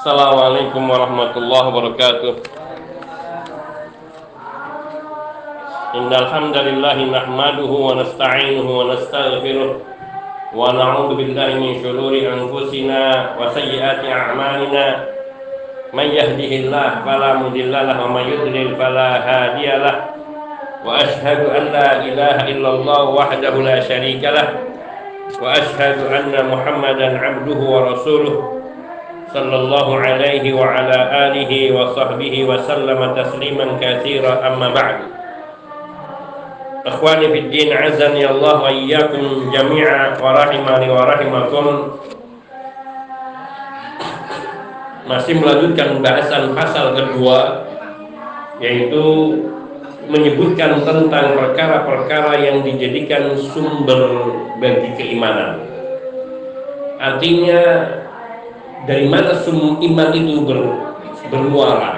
Assalamualaikum warahmatullahi wabarakatuh. Innal hamdalillah nahmaduhu wa nasta'inuhu wa nastaghfiruh wa na'udzu billahi min shururi anfusina wa sayyiati a'malina. Man yahdihillahu fala mudilla lahu wa man yudlil fala hadiyalah. Wa ashhadu an la ilaha illallah wahdahu la syarika lah. Wa ashhadu anna Muhammadan 'abduhu wa rasuluh. صلى الله عليه وعلى آله وصحبه وسلم تسليما كثيرا أما بعد إخواني في الدين عزني الله وإياكم جميعا ورحمني ورحمكم masih melanjutkan bahasan pasal kedua yaitu menyebutkan tentang perkara-perkara yang dijadikan sumber bagi keimanan. Artinya dari mana semua iman itu ber, bermuara?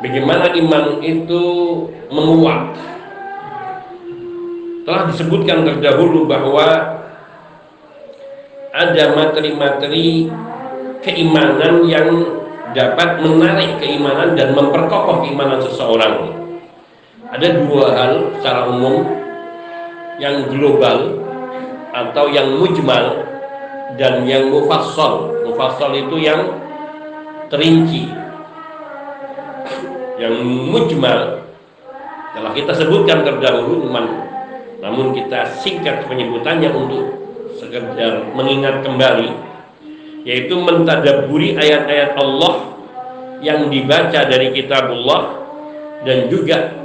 Bagaimana iman itu menguat? Telah disebutkan terdahulu bahwa ada materi-materi keimanan yang dapat menarik keimanan dan memperkokoh keimanan seseorang ada dua hal secara umum yang global atau yang mujmal dan yang mufassal. Mufassal itu yang terinci yang mujmal. Telah kita sebutkan terdahulu namun kita singkat penyebutannya untuk sekedar mengingat kembali yaitu mentadaburi ayat-ayat Allah yang dibaca dari kitabullah dan juga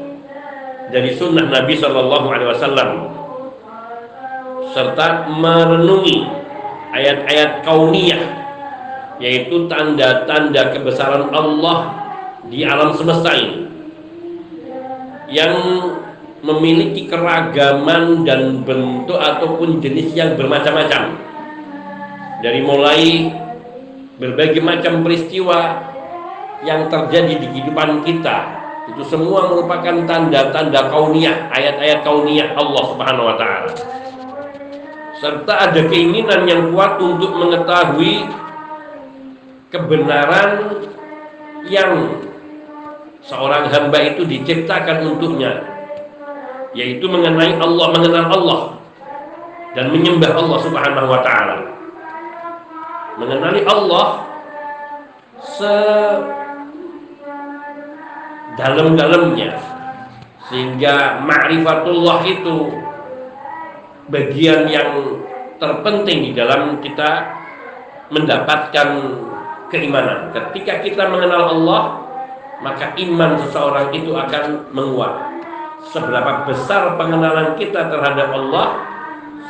dari sunnah Nabi Shallallahu Alaihi Wasallam serta merenungi ayat-ayat kauniyah yaitu tanda-tanda kebesaran Allah di alam semesta ini yang memiliki keragaman dan bentuk ataupun jenis yang bermacam-macam. Dari mulai berbagai macam peristiwa yang terjadi di kehidupan kita itu semua merupakan tanda-tanda kauniyah ayat-ayat kauniyah Allah Subhanahu wa taala. Serta ada keinginan yang kuat untuk mengetahui kebenaran yang seorang hamba itu diciptakan untuknya yaitu mengenai Allah mengenal Allah dan menyembah Allah Subhanahu wa taala. Mengenali Allah se dalam-dalamnya sehingga ma'rifatullah itu bagian yang terpenting di dalam kita mendapatkan keimanan. Ketika kita mengenal Allah, maka iman seseorang itu akan menguat. Seberapa besar pengenalan kita terhadap Allah,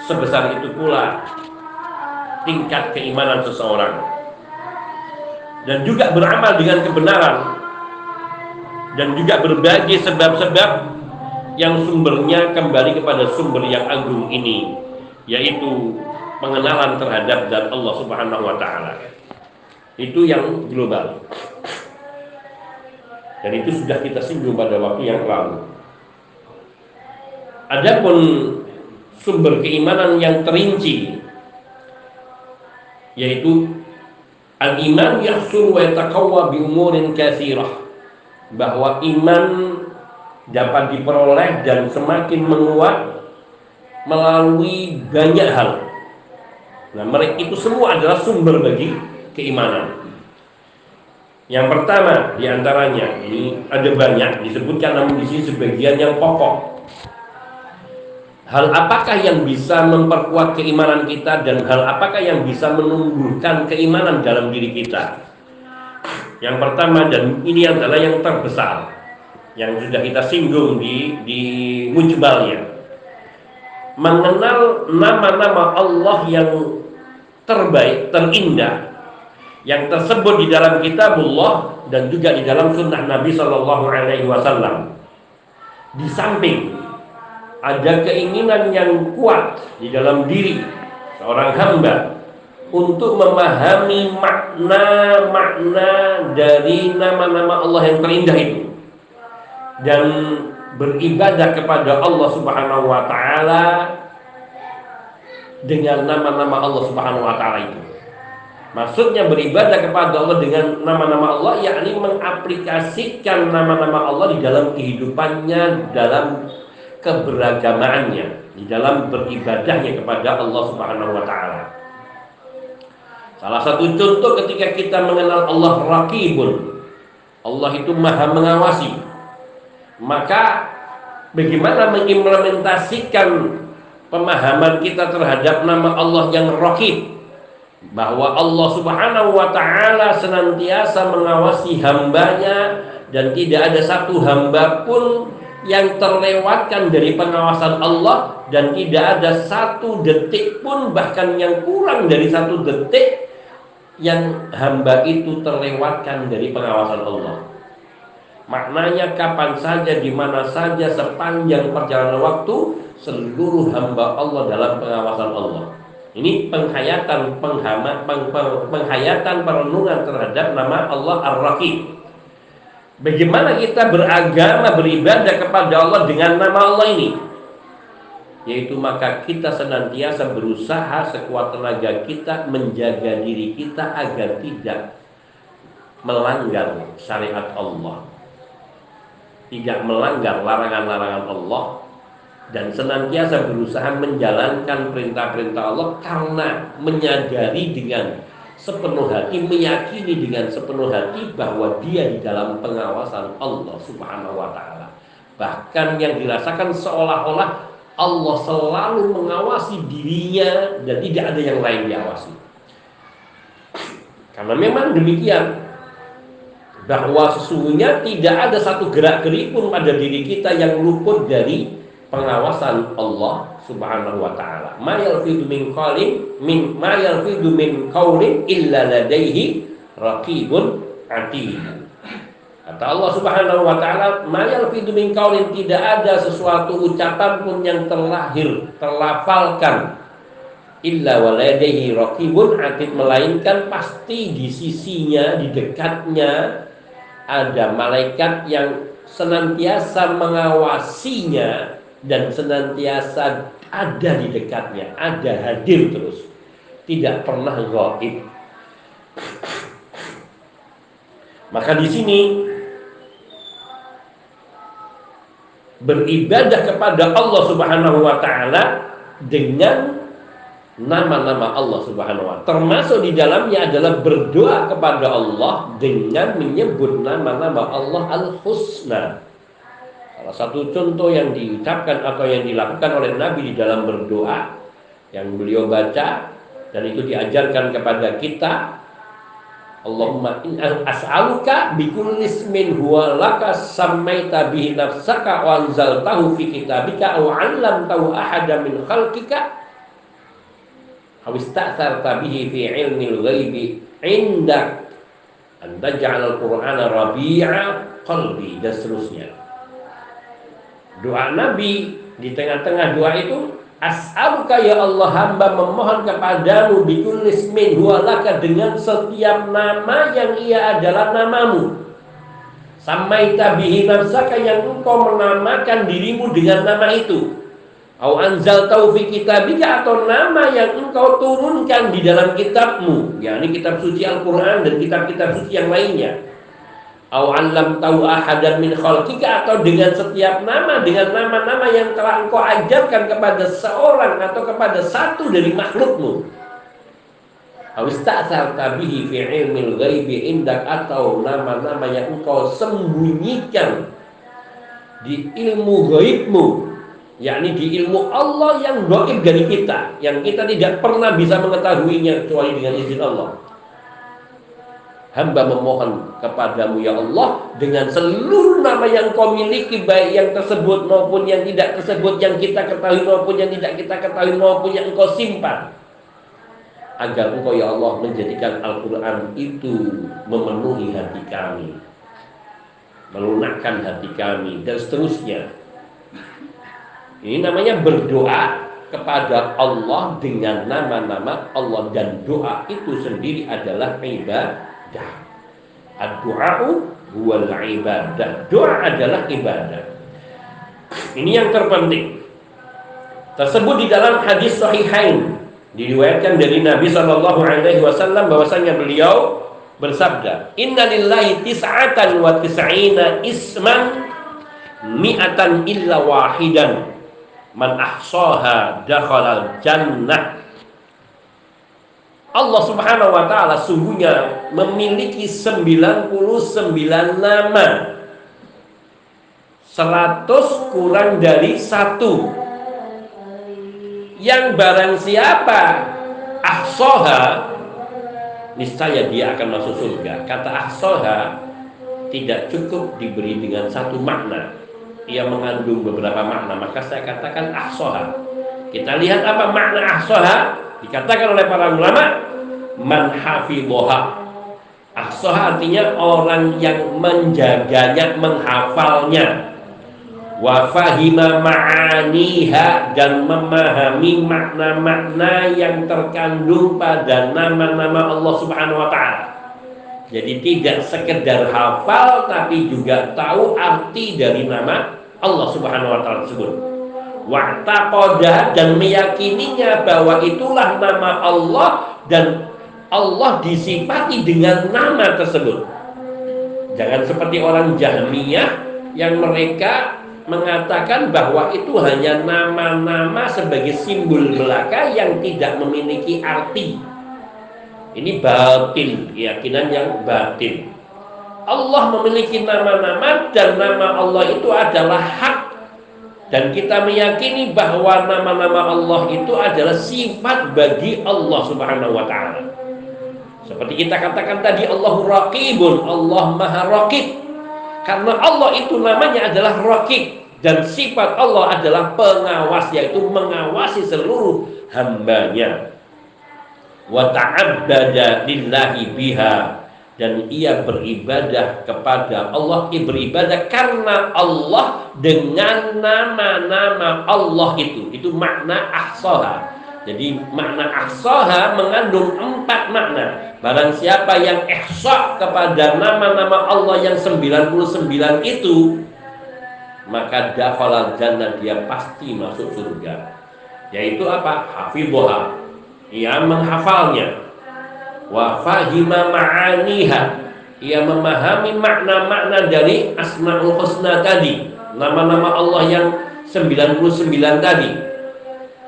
sebesar itu pula tingkat keimanan seseorang. Dan juga beramal dengan kebenaran dan juga berbagai sebab-sebab yang sumbernya kembali kepada sumber yang agung ini yaitu pengenalan terhadap zat Allah Subhanahu wa taala. Itu yang global. Dan itu sudah kita singgung pada waktu yang lalu. Adapun sumber keimanan yang terinci yaitu al-iman yahsul wa yataqawwa bi umurin katsirah bahwa iman dapat diperoleh dan semakin menguat melalui banyak hal. Nah, mereka itu semua adalah sumber bagi keimanan. Yang pertama di antaranya ini ada banyak disebutkan namun di sini sebagian yang pokok. Hal apakah yang bisa memperkuat keimanan kita dan hal apakah yang bisa menumbuhkan keimanan dalam diri kita? Yang pertama dan ini adalah yang terbesar yang sudah kita singgung di di mujbalnya mengenal nama-nama Allah yang terbaik, terindah yang tersebut di dalam kitabullah dan juga di dalam sunnah Nabi Shallallahu Alaihi Wasallam. Di samping ada keinginan yang kuat di dalam diri seorang hamba untuk memahami makna-makna dari nama-nama Allah yang terindah itu dan beribadah kepada Allah Subhanahu wa taala dengan nama-nama Allah Subhanahu wa taala itu. Maksudnya beribadah kepada Allah dengan nama-nama Allah yakni mengaplikasikan nama-nama Allah di dalam kehidupannya, dalam keberagamaannya, di dalam beribadahnya kepada Allah Subhanahu wa taala. Salah satu contoh ketika kita mengenal Allah Raqibun. Allah itu Maha mengawasi. Maka bagaimana mengimplementasikan pemahaman kita terhadap nama Allah yang Raqib bahwa Allah Subhanahu wa taala senantiasa mengawasi hambanya dan tidak ada satu hamba pun yang terlewatkan dari pengawasan Allah dan tidak ada satu detik pun bahkan yang kurang dari satu detik yang hamba itu terlewatkan dari pengawasan Allah. Maknanya kapan saja, di mana saja, sepanjang perjalanan waktu, seluruh hamba Allah dalam pengawasan Allah. Ini penghayatan penghama, peng, peng, penghayatan perenungan terhadap nama Allah Ar-Raqib. Bagaimana kita beragama beribadah kepada Allah dengan nama Allah ini? Yaitu maka kita senantiasa berusaha sekuat tenaga kita menjaga diri kita agar tidak melanggar syariat Allah. Tidak melanggar larangan-larangan Allah dan senantiasa berusaha menjalankan perintah-perintah Allah karena menyadari dengan sepenuh hati, meyakini dengan sepenuh hati bahwa dia di dalam pengawasan Allah Subhanahu wa taala. Bahkan yang dirasakan seolah-olah Allah selalu mengawasi dirinya dan tidak ada yang lain diawasi. Karena memang demikian bahwa sesungguhnya tidak ada satu gerak-gerik pun pada diri kita yang luput dari pengawasan Allah Subhanahu wa taala. Ma yalfidu min qalin min ma yalfidu min qaulin illa ladaihi raqibun atid. Kata Allah Subhanahu wa taala, ma yalfidu min qaulin tidak ada sesuatu ucapan pun yang terlahir, terlafalkan illa waladaihi raqibun atid melainkan pasti di sisinya, di dekatnya ada malaikat yang senantiasa mengawasinya dan senantiasa ada di dekatnya, ada hadir terus, tidak pernah gaib. Maka di sini beribadah kepada Allah Subhanahu wa taala dengan nama-nama Allah Subhanahu wa taala. Termasuk di dalamnya adalah berdoa kepada Allah dengan menyebut nama-nama Allah Al-Husna. Salah satu contoh yang diucapkan atau yang dilakukan oleh Nabi di dalam berdoa yang beliau baca dan itu diajarkan kepada kita Allahumma in as'aluka bi kulli ismin huwa laka sammaita bihi nafsaka wa anzaltahu fi kitabika aw 'allamtahu ahada min khalqika aw ista'tharta bihi fi 'ilmil ghaibi 'indak an taj'al al-qur'ana rabi'a qalbi dan seterusnya doa Nabi di tengah-tengah doa itu As'aluka ya Allah hamba memohon kepadamu bikulis min huwalaka dengan setiap nama yang ia adalah namamu. Samaita bihi nafsaka yang engkau menamakan dirimu dengan nama itu. Au anzal taufi kitabika atau nama yang engkau turunkan di dalam kitabmu. yakni kitab suci Al-Quran dan kitab-kitab suci yang lainnya Au alam tahu ahadan min khalqika atau dengan setiap nama dengan nama-nama yang telah engkau ajarkan kepada seorang atau kepada satu dari makhlukmu. Au fi ilmil ghaibi indak atau nama-nama yang engkau sembunyikan di ilmu gaibmu yakni di ilmu Allah yang gaib dari kita yang kita tidak pernah bisa mengetahuinya kecuali dengan izin Allah hamba memohon kepadamu ya Allah dengan seluruh nama yang kau miliki baik yang tersebut maupun yang tidak tersebut yang kita ketahui maupun yang tidak kita ketahui maupun yang engkau simpan. Agar engkau ya Allah menjadikan Al-Quran itu memenuhi hati kami melunakkan hati kami dan seterusnya. Ini namanya berdoa kepada Allah dengan nama-nama Allah. Dan doa itu sendiri adalah ibadah ibadah. Ad-du'a'u huwal ibadah. Doa adalah ibadah. Ini yang terpenting. Tersebut di dalam hadis sahihain Diriwayatkan dari Nabi Shallallahu Alaihi Wasallam bahwasanya beliau bersabda, Inna lillahi tis'atan wa tis'ina isman mi'atan illa wahidan man ahsaha dakhalal jannah Allah Subhanahu wa taala sungguhnya memiliki 99 nama. 100 kurang dari satu. Yang barang siapa? Ahsoha. Niscaya dia akan masuk surga. Kata ahsoha tidak cukup diberi dengan satu makna. Ia mengandung beberapa makna. Maka saya katakan ahsoha. Kita lihat apa makna ahsoha dikatakan oleh para ulama man hafidhoha ahsoha artinya orang yang menjaganya menghafalnya wa fahima ma'aniha dan memahami makna-makna yang terkandung pada nama-nama Allah Subhanahu wa taala. Jadi tidak sekedar hafal tapi juga tahu arti dari nama Allah Subhanahu wa taala tersebut. Wa'taqada dan meyakininya bahwa itulah nama Allah dan Allah disifati dengan nama tersebut. Jangan seperti orang Jahmiyah yang mereka mengatakan bahwa itu hanya nama-nama sebagai simbol belaka yang tidak memiliki arti. Ini batin, keyakinan yang batin. Allah memiliki nama-nama dan nama Allah itu adalah hak dan kita meyakini bahwa nama-nama Allah itu adalah sifat bagi Allah Subhanahu wa taala. Seperti kita katakan tadi Allahu Raqibun, Allah Maha Raqib. Karena Allah itu namanya adalah Raqib dan sifat Allah adalah pengawas yaitu mengawasi seluruh hambanya. Wa ta'abbada lillahi biha dan ia beribadah kepada Allah ia beribadah karena Allah dengan nama-nama Allah itu itu makna ahsaha jadi makna ahsaha mengandung empat makna Barang siapa yang ihsa kepada nama-nama Allah yang 99 itu maka dakhalal jannah dia pasti masuk surga. Yaitu apa? Hafidhoha. Ia menghafalnya. Wa fahima ma'aniha. Ia memahami makna-makna dari Asmaul Husna tadi. Nama-nama Allah yang 99 tadi.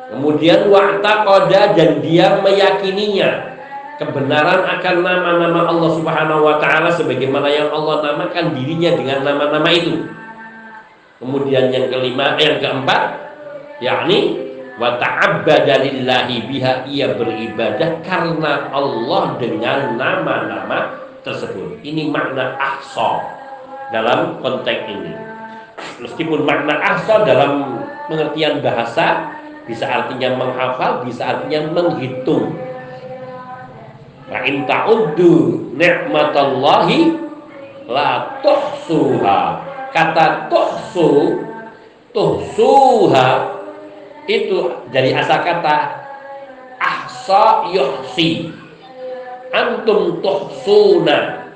Kemudian wa'taqada dan dia meyakininya kebenaran akan nama-nama Allah Subhanahu wa taala sebagaimana yang Allah namakan dirinya dengan nama-nama itu. Kemudian yang kelima, yang keempat, yakni wa ta'abbada lillahi biha ia beribadah karena Allah dengan nama-nama tersebut. Ini makna ahsa dalam konteks ini. Meskipun makna ahsa dalam pengertian bahasa bisa artinya menghafal, bisa artinya menghitung Wa in ta'uddu ni'matallahi la tuhsuha. Kata tuhsu tuhsuha itu dari asal kata ahsa yuhsi. Antum tuhsuna.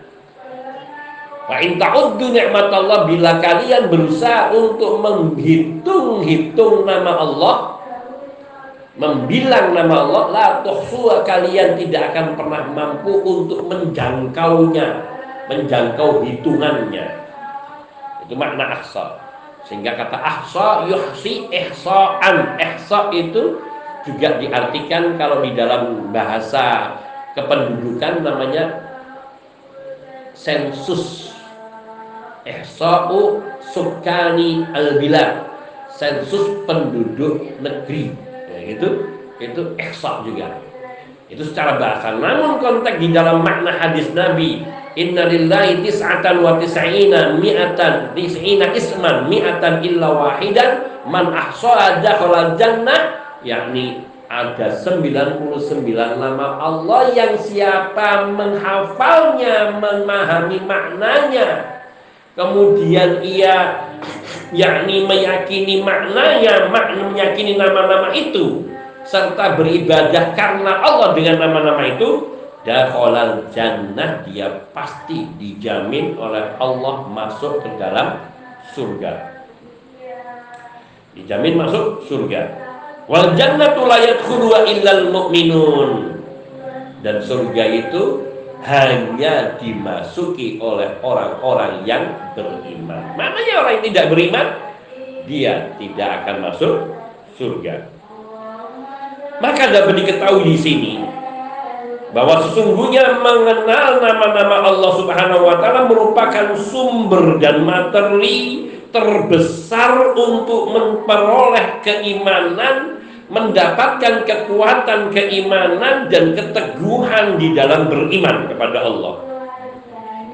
Wa in ta'uddu ni'matallah bila kalian berusaha untuk menghitung-hitung nama Allah membilang nama Allah la tuhsuha kalian tidak akan pernah mampu untuk menjangkaunya menjangkau hitungannya itu makna ahsa sehingga kata ahsa yuhsi ihsa'an ihsa itu juga diartikan kalau di dalam bahasa kependudukan namanya sensus. Ihsa'u sukani al-bilad. Sensus penduduk negeri. Itu itu eksak juga itu secara bahasa. Namun konteks di dalam makna hadis Nabi Inna lillahi tis'atan wa tis'ina mi'atan tis'ina isman mi'atan illa wahidan man ahsa'a dakhala jannah yakni ada 99 nama Allah yang siapa menghafalnya memahami maknanya. Kemudian ia yakni meyakini maknanya, makna meyakini nama-nama itu serta beribadah karena Allah dengan nama-nama itu dakhalal jannah dia pasti dijamin oleh Allah masuk ke dalam surga. Dijamin masuk surga. Wal jannatu la yadkhuluha illal mu'minun. Dan surga itu hanya dimasuki oleh orang-orang yang beriman. Maknanya orang yang tidak beriman, dia tidak akan masuk surga. Maka dapat diketahui di sini bahwa sesungguhnya mengenal nama-nama Allah Subhanahu wa taala merupakan sumber dan materi terbesar untuk memperoleh keimanan, mendapatkan kekuatan keimanan dan keteguhan di dalam beriman kepada Allah.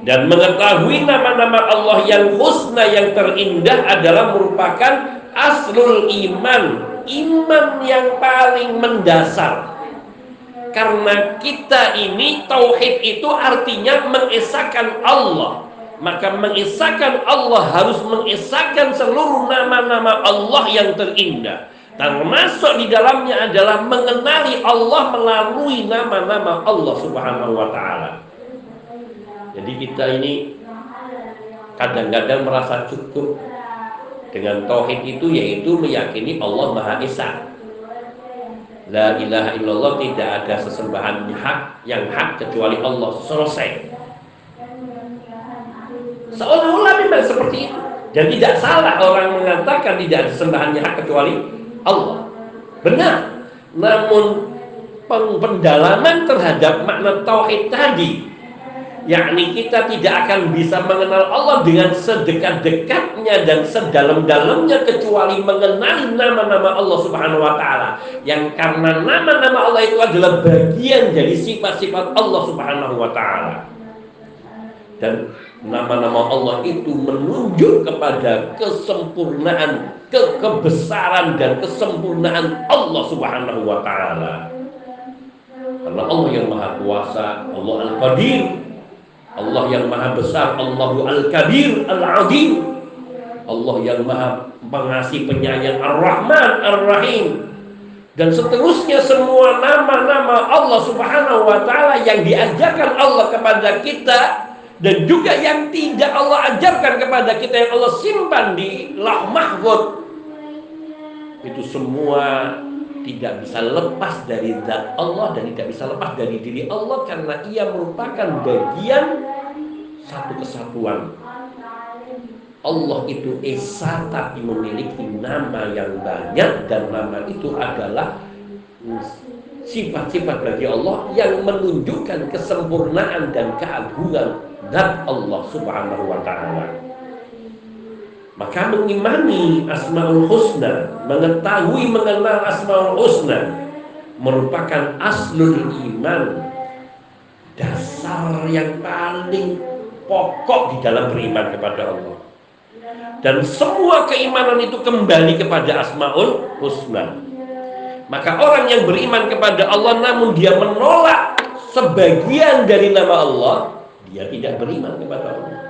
Dan mengetahui nama-nama Allah yang husna yang terindah adalah merupakan aslul iman, iman yang paling mendasar. Karena kita ini tauhid itu artinya mengesahkan Allah maka mengisahkan Allah harus mengisahkan seluruh nama-nama Allah yang terindah termasuk di dalamnya adalah mengenali Allah melalui nama-nama Allah Subhanahu wa taala. Jadi kita ini kadang-kadang merasa cukup dengan tauhid itu yaitu meyakini Allah Maha Esa. La ilaha illallah tidak ada sesembahan hak yang hak kecuali Allah. Selesai. Seolah-olah memang seperti itu. Dan tidak salah orang mengatakan tidak ada sembahannya hak kecuali Allah. Benar. Namun pendalaman terhadap makna tauhid tadi yakni kita tidak akan bisa mengenal Allah dengan sedekat-dekatnya dan sedalam-dalamnya kecuali mengenali nama-nama Allah Subhanahu wa taala yang karena nama-nama Allah itu adalah bagian dari sifat-sifat Allah Subhanahu wa taala. Dan nama-nama Allah itu menunjuk kepada kesempurnaan, ke kebesaran dan kesempurnaan Allah Subhanahu wa taala. Karena Allah yang Maha Kuasa, Allah Al-Qadir, Allah yang Maha Besar, Allah Al-Kabir, Al-Azim. Allah yang Maha Pengasih, Penyayang, Ar-Rahman, Ar-Rahim. Dan seterusnya semua nama-nama Allah Subhanahu wa taala yang diajarkan Allah kepada kita dan juga yang tidak Allah ajarkan kepada kita yang Allah simpan di lah mahfud itu semua tidak bisa lepas dari zat Allah dan tidak bisa lepas dari diri Allah karena ia merupakan bagian satu kesatuan Allah itu esa tapi memiliki nama yang banyak dan nama itu adalah sifat-sifat bagi Allah yang menunjukkan kesempurnaan dan keagungan zat Allah Subhanahu wa taala. Maka mengimani Asmaul Husna, mengetahui mengenal Asmaul Husna merupakan aslul iman, dasar yang paling pokok di dalam beriman kepada Allah. Dan semua keimanan itu kembali kepada Asmaul Husna. Maka orang yang beriman kepada Allah namun dia menolak sebagian dari nama Allah, dia tidak beriman kepada Allah.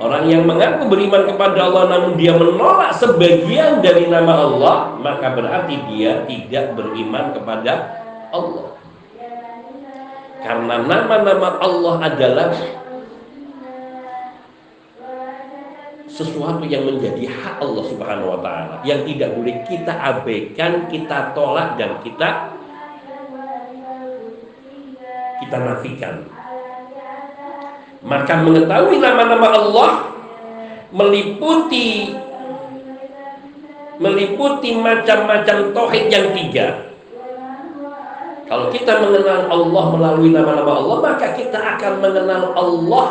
Orang yang mengaku beriman kepada Allah namun dia menolak sebagian dari nama Allah, maka berarti dia tidak beriman kepada Allah. Karena nama-nama Allah adalah sesuatu yang menjadi hak Allah Subhanahu wa taala yang tidak boleh kita abaikan, kita tolak dan kita kita nafikan. Maka mengetahui nama-nama Allah meliputi meliputi macam-macam tauhid yang tiga. Kalau kita mengenal Allah melalui nama-nama Allah, maka kita akan mengenal Allah,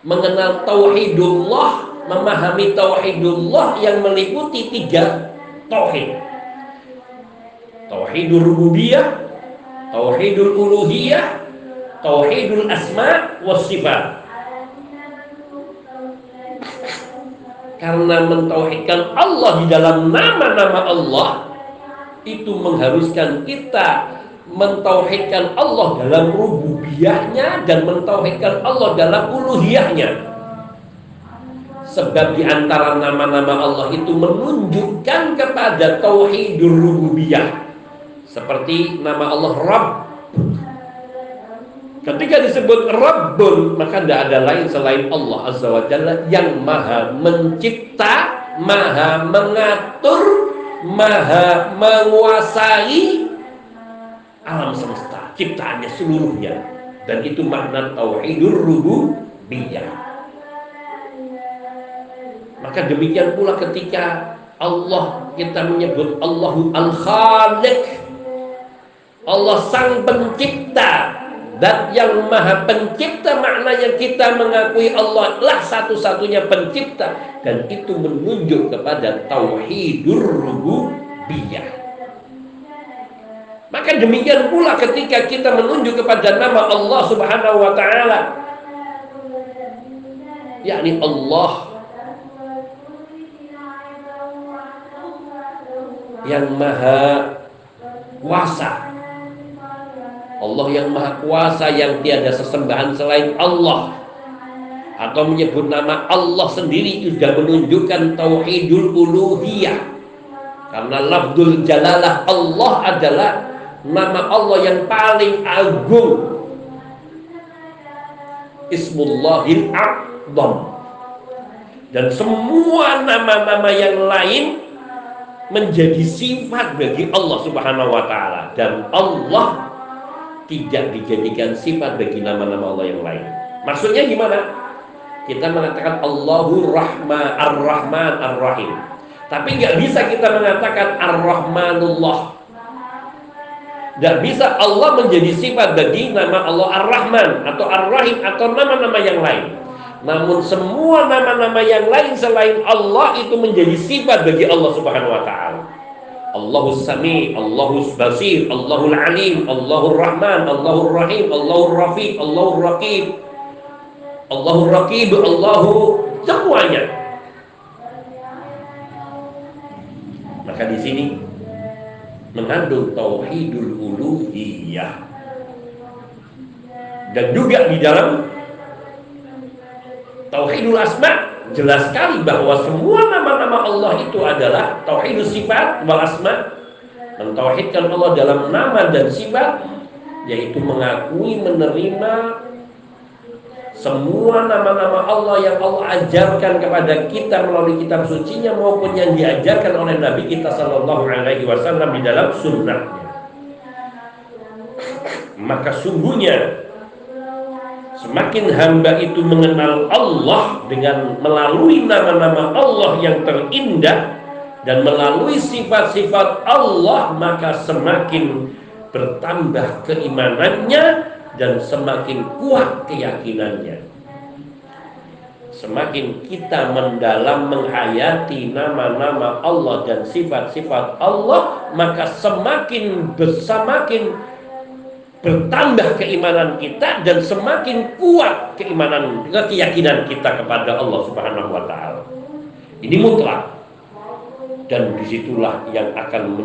mengenal tauhidullah, memahami tauhidullah yang meliputi tiga tauhid. Tauhidur rububiyah, tauhidul uluhiyah, tauhidul asma was sifat. Karena mentauhidkan Allah di dalam nama-nama Allah itu mengharuskan kita mentauhidkan Allah dalam rububiyahnya dan mentauhidkan Allah dalam uluhiyahnya. Sebab di antara nama-nama Allah itu menunjukkan kepada tauhidur rububiyah. Seperti nama Allah Rabb Ketika disebut Rabbun, maka tidak ada lain selain Allah Azza wa Jalla yang maha mencipta, maha mengatur, maha menguasai alam semesta, ciptaannya seluruhnya. Dan itu makna tauhidur rububiyah. Maka demikian pula ketika Allah kita menyebut Allahu Al-Khaliq Allah sang pencipta dan yang maha pencipta maknanya kita mengakui Allah lah satu-satunya pencipta. Dan itu menunjuk kepada tauhidur rububiyah. Maka demikian pula ketika kita menunjuk kepada nama Allah Subhanahu wa taala. Yakni Allah. Yang maha kuasa Allah yang maha kuasa yang tiada sesembahan selain Allah. Atau menyebut nama Allah sendiri juga menunjukkan tauhidul uluhiyah. Karena lafdul jalalah Allah adalah nama Allah yang paling agung. Ismullahil A'zam. Dan semua nama-nama yang lain menjadi sifat bagi Allah Subhanahu wa taala. Dan Allah tidak dijadikan sifat bagi nama-nama Allah yang lain. Maksudnya gimana? Kita mengatakan Allahu Rahman Ar-Rahman Ar-Rahim. Tapi nggak bisa kita mengatakan Ar-Rahmanullah. Nggak bisa Allah menjadi sifat bagi nama Allah Ar-Rahman atau Ar-Rahim atau nama-nama yang lain. Namun semua nama-nama yang lain selain Allah itu menjadi sifat bagi Allah Subhanahu wa taala. Allahu Sami, Allahu Basir, Allahu Alim, Allahu Rahman, Allahu Rahim, Allahu Rafiq, Allahu Raqib, Allahu Raqib, Allahu semuanya. Maka di sini mengandung tauhidul uluhiyah. Dan juga di dalam tauhidul asma jelas sekali bahwa semua nama-nama Allah itu adalah tauhid sifat wal asma mentauhidkan Allah dalam nama dan sifat yaitu mengakui menerima semua nama-nama Allah yang Allah ajarkan kepada kita melalui kitab sucinya maupun yang diajarkan oleh Nabi kita Shallallahu Alaihi Wasallam di dalam sunnahnya. Maka sungguhnya Semakin hamba itu mengenal Allah dengan melalui nama-nama Allah yang terindah dan melalui sifat-sifat Allah maka semakin bertambah keimanannya dan semakin kuat keyakinannya. Semakin kita mendalam menghayati nama-nama Allah dan sifat-sifat Allah, maka semakin bersamakin bertambah keimanan kita dan semakin kuat keimanan keyakinan kita kepada Allah Subhanahu wa taala. Ini mutlak. Dan di situlah yang akan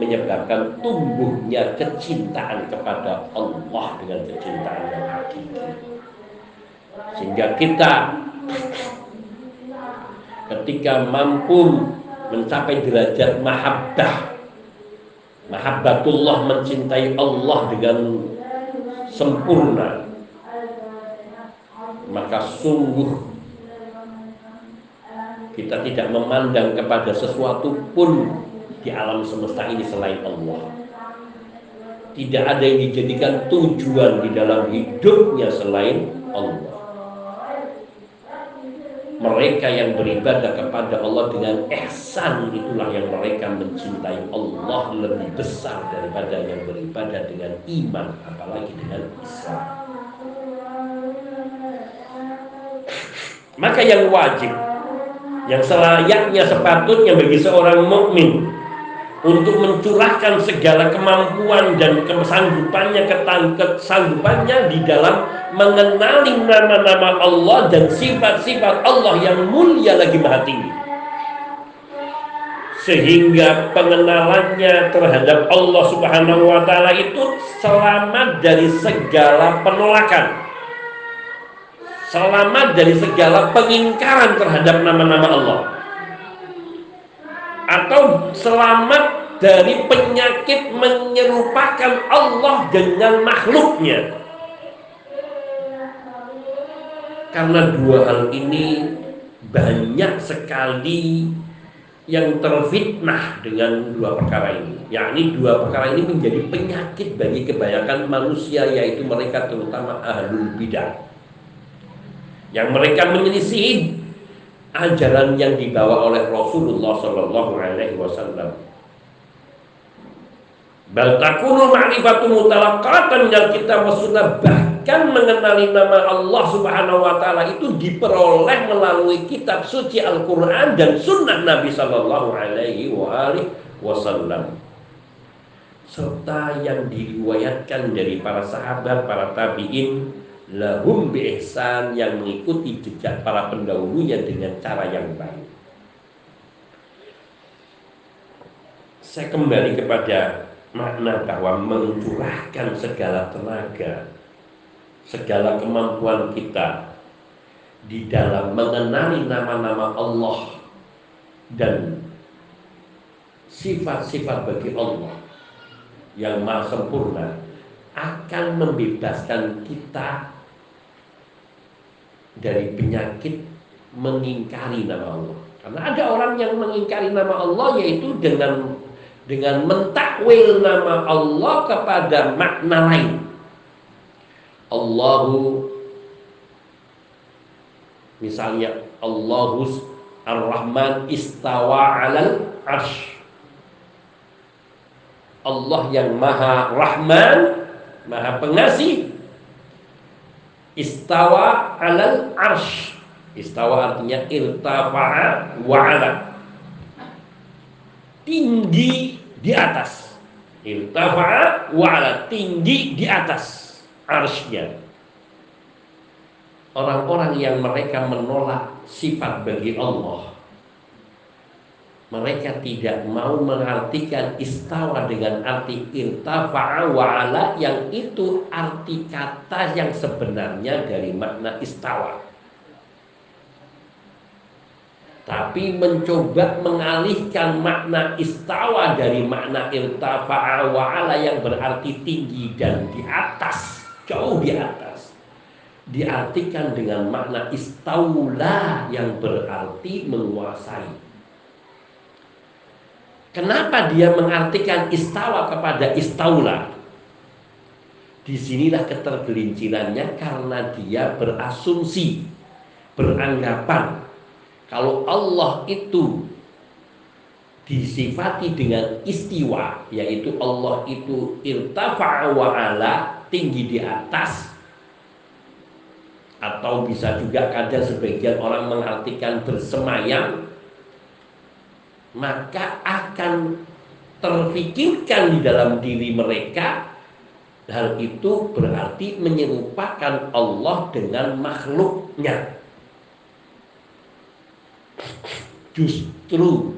menyebabkan tumbuhnya kecintaan kepada Allah dengan kecintaan yang hakiki. Sehingga kita ketika mampu mencapai derajat mahabbah Mahabbatullah mencintai Allah dengan sempurna. Maka sungguh kita tidak memandang kepada sesuatu pun di alam semesta ini selain Allah. Tidak ada yang dijadikan tujuan di dalam hidupnya selain Allah mereka yang beribadah kepada Allah dengan ihsan. Itulah yang mereka mencintai Allah lebih besar daripada yang beribadah dengan iman apalagi dengan Islam. Maka yang wajib yang selayaknya sepatutnya bagi seorang mukmin untuk mencurahkan segala kemampuan dan kesanggupannya kesanggupannya di dalam mengenali nama-nama Allah dan sifat-sifat Allah yang mulia lagi maha tinggi. Sehingga pengenalannya terhadap Allah Subhanahu wa taala itu selamat dari segala penolakan selamat dari segala pengingkaran terhadap nama-nama Allah atau selamat dari penyakit menyerupakan Allah dengan makhluknya. Karena dua hal ini banyak sekali yang terfitnah dengan dua perkara ini yakni dua perkara ini menjadi penyakit bagi kebanyakan manusia yaitu mereka terutama ahlul bidah yang mereka menyelisih ajaran yang dibawa oleh Rasulullah Shallallahu Alaihi Wasallam. Bal takunu ma'rifatu mutalaqqatan minal kitab wa sunnah bahkan mengenali nama Allah Subhanahu wa taala itu diperoleh melalui kitab suci Al-Qur'an dan sunnah Nabi sallallahu alaihi wasallam serta yang diriwayatkan dari para sahabat, para tabi'in lahum biihsan yang mengikuti jejak para pendahulunya dengan cara yang baik. Saya kembali kepada makna bahwa mencurahkan segala tenaga, segala kemampuan kita di dalam mengenali nama-nama Allah dan sifat-sifat bagi Allah yang maha sempurna akan membebaskan kita dari penyakit mengingkari nama Allah. Karena ada orang yang mengingkari nama Allah yaitu dengan dengan mentakwil nama Allah kepada makna lain. Allahu misalnya Allahus Ar-Rahman istawa 'alal arsh. Allah yang Maha Rahman, Maha Pengasih istawa alal arsh. Istawa artinya irtafa'a wa'ala tinggi di atas. Irtafa'a wa'ala tinggi di atas arshnya. Orang-orang yang mereka menolak sifat bagi Allah mereka tidak mau mengartikan istawa dengan arti irtafa'a wa'ala yang itu arti kata yang sebenarnya dari makna istawa. Tapi mencoba mengalihkan makna istawa dari makna irtafa'a wa'ala yang berarti tinggi dan di atas jauh di atas diartikan dengan makna istaula yang berarti menguasai Kenapa dia mengartikan istawa kepada istaula? Di sinilah ketergelincirannya karena dia berasumsi, beranggapan kalau Allah itu disifati dengan istiwa, yaitu Allah itu irtafa'a wa ala, tinggi di atas, atau bisa juga kadang sebagian orang mengartikan bersemayam maka akan terfikirkan di dalam diri mereka hal itu berarti menyerupakan Allah dengan makhluknya. Justru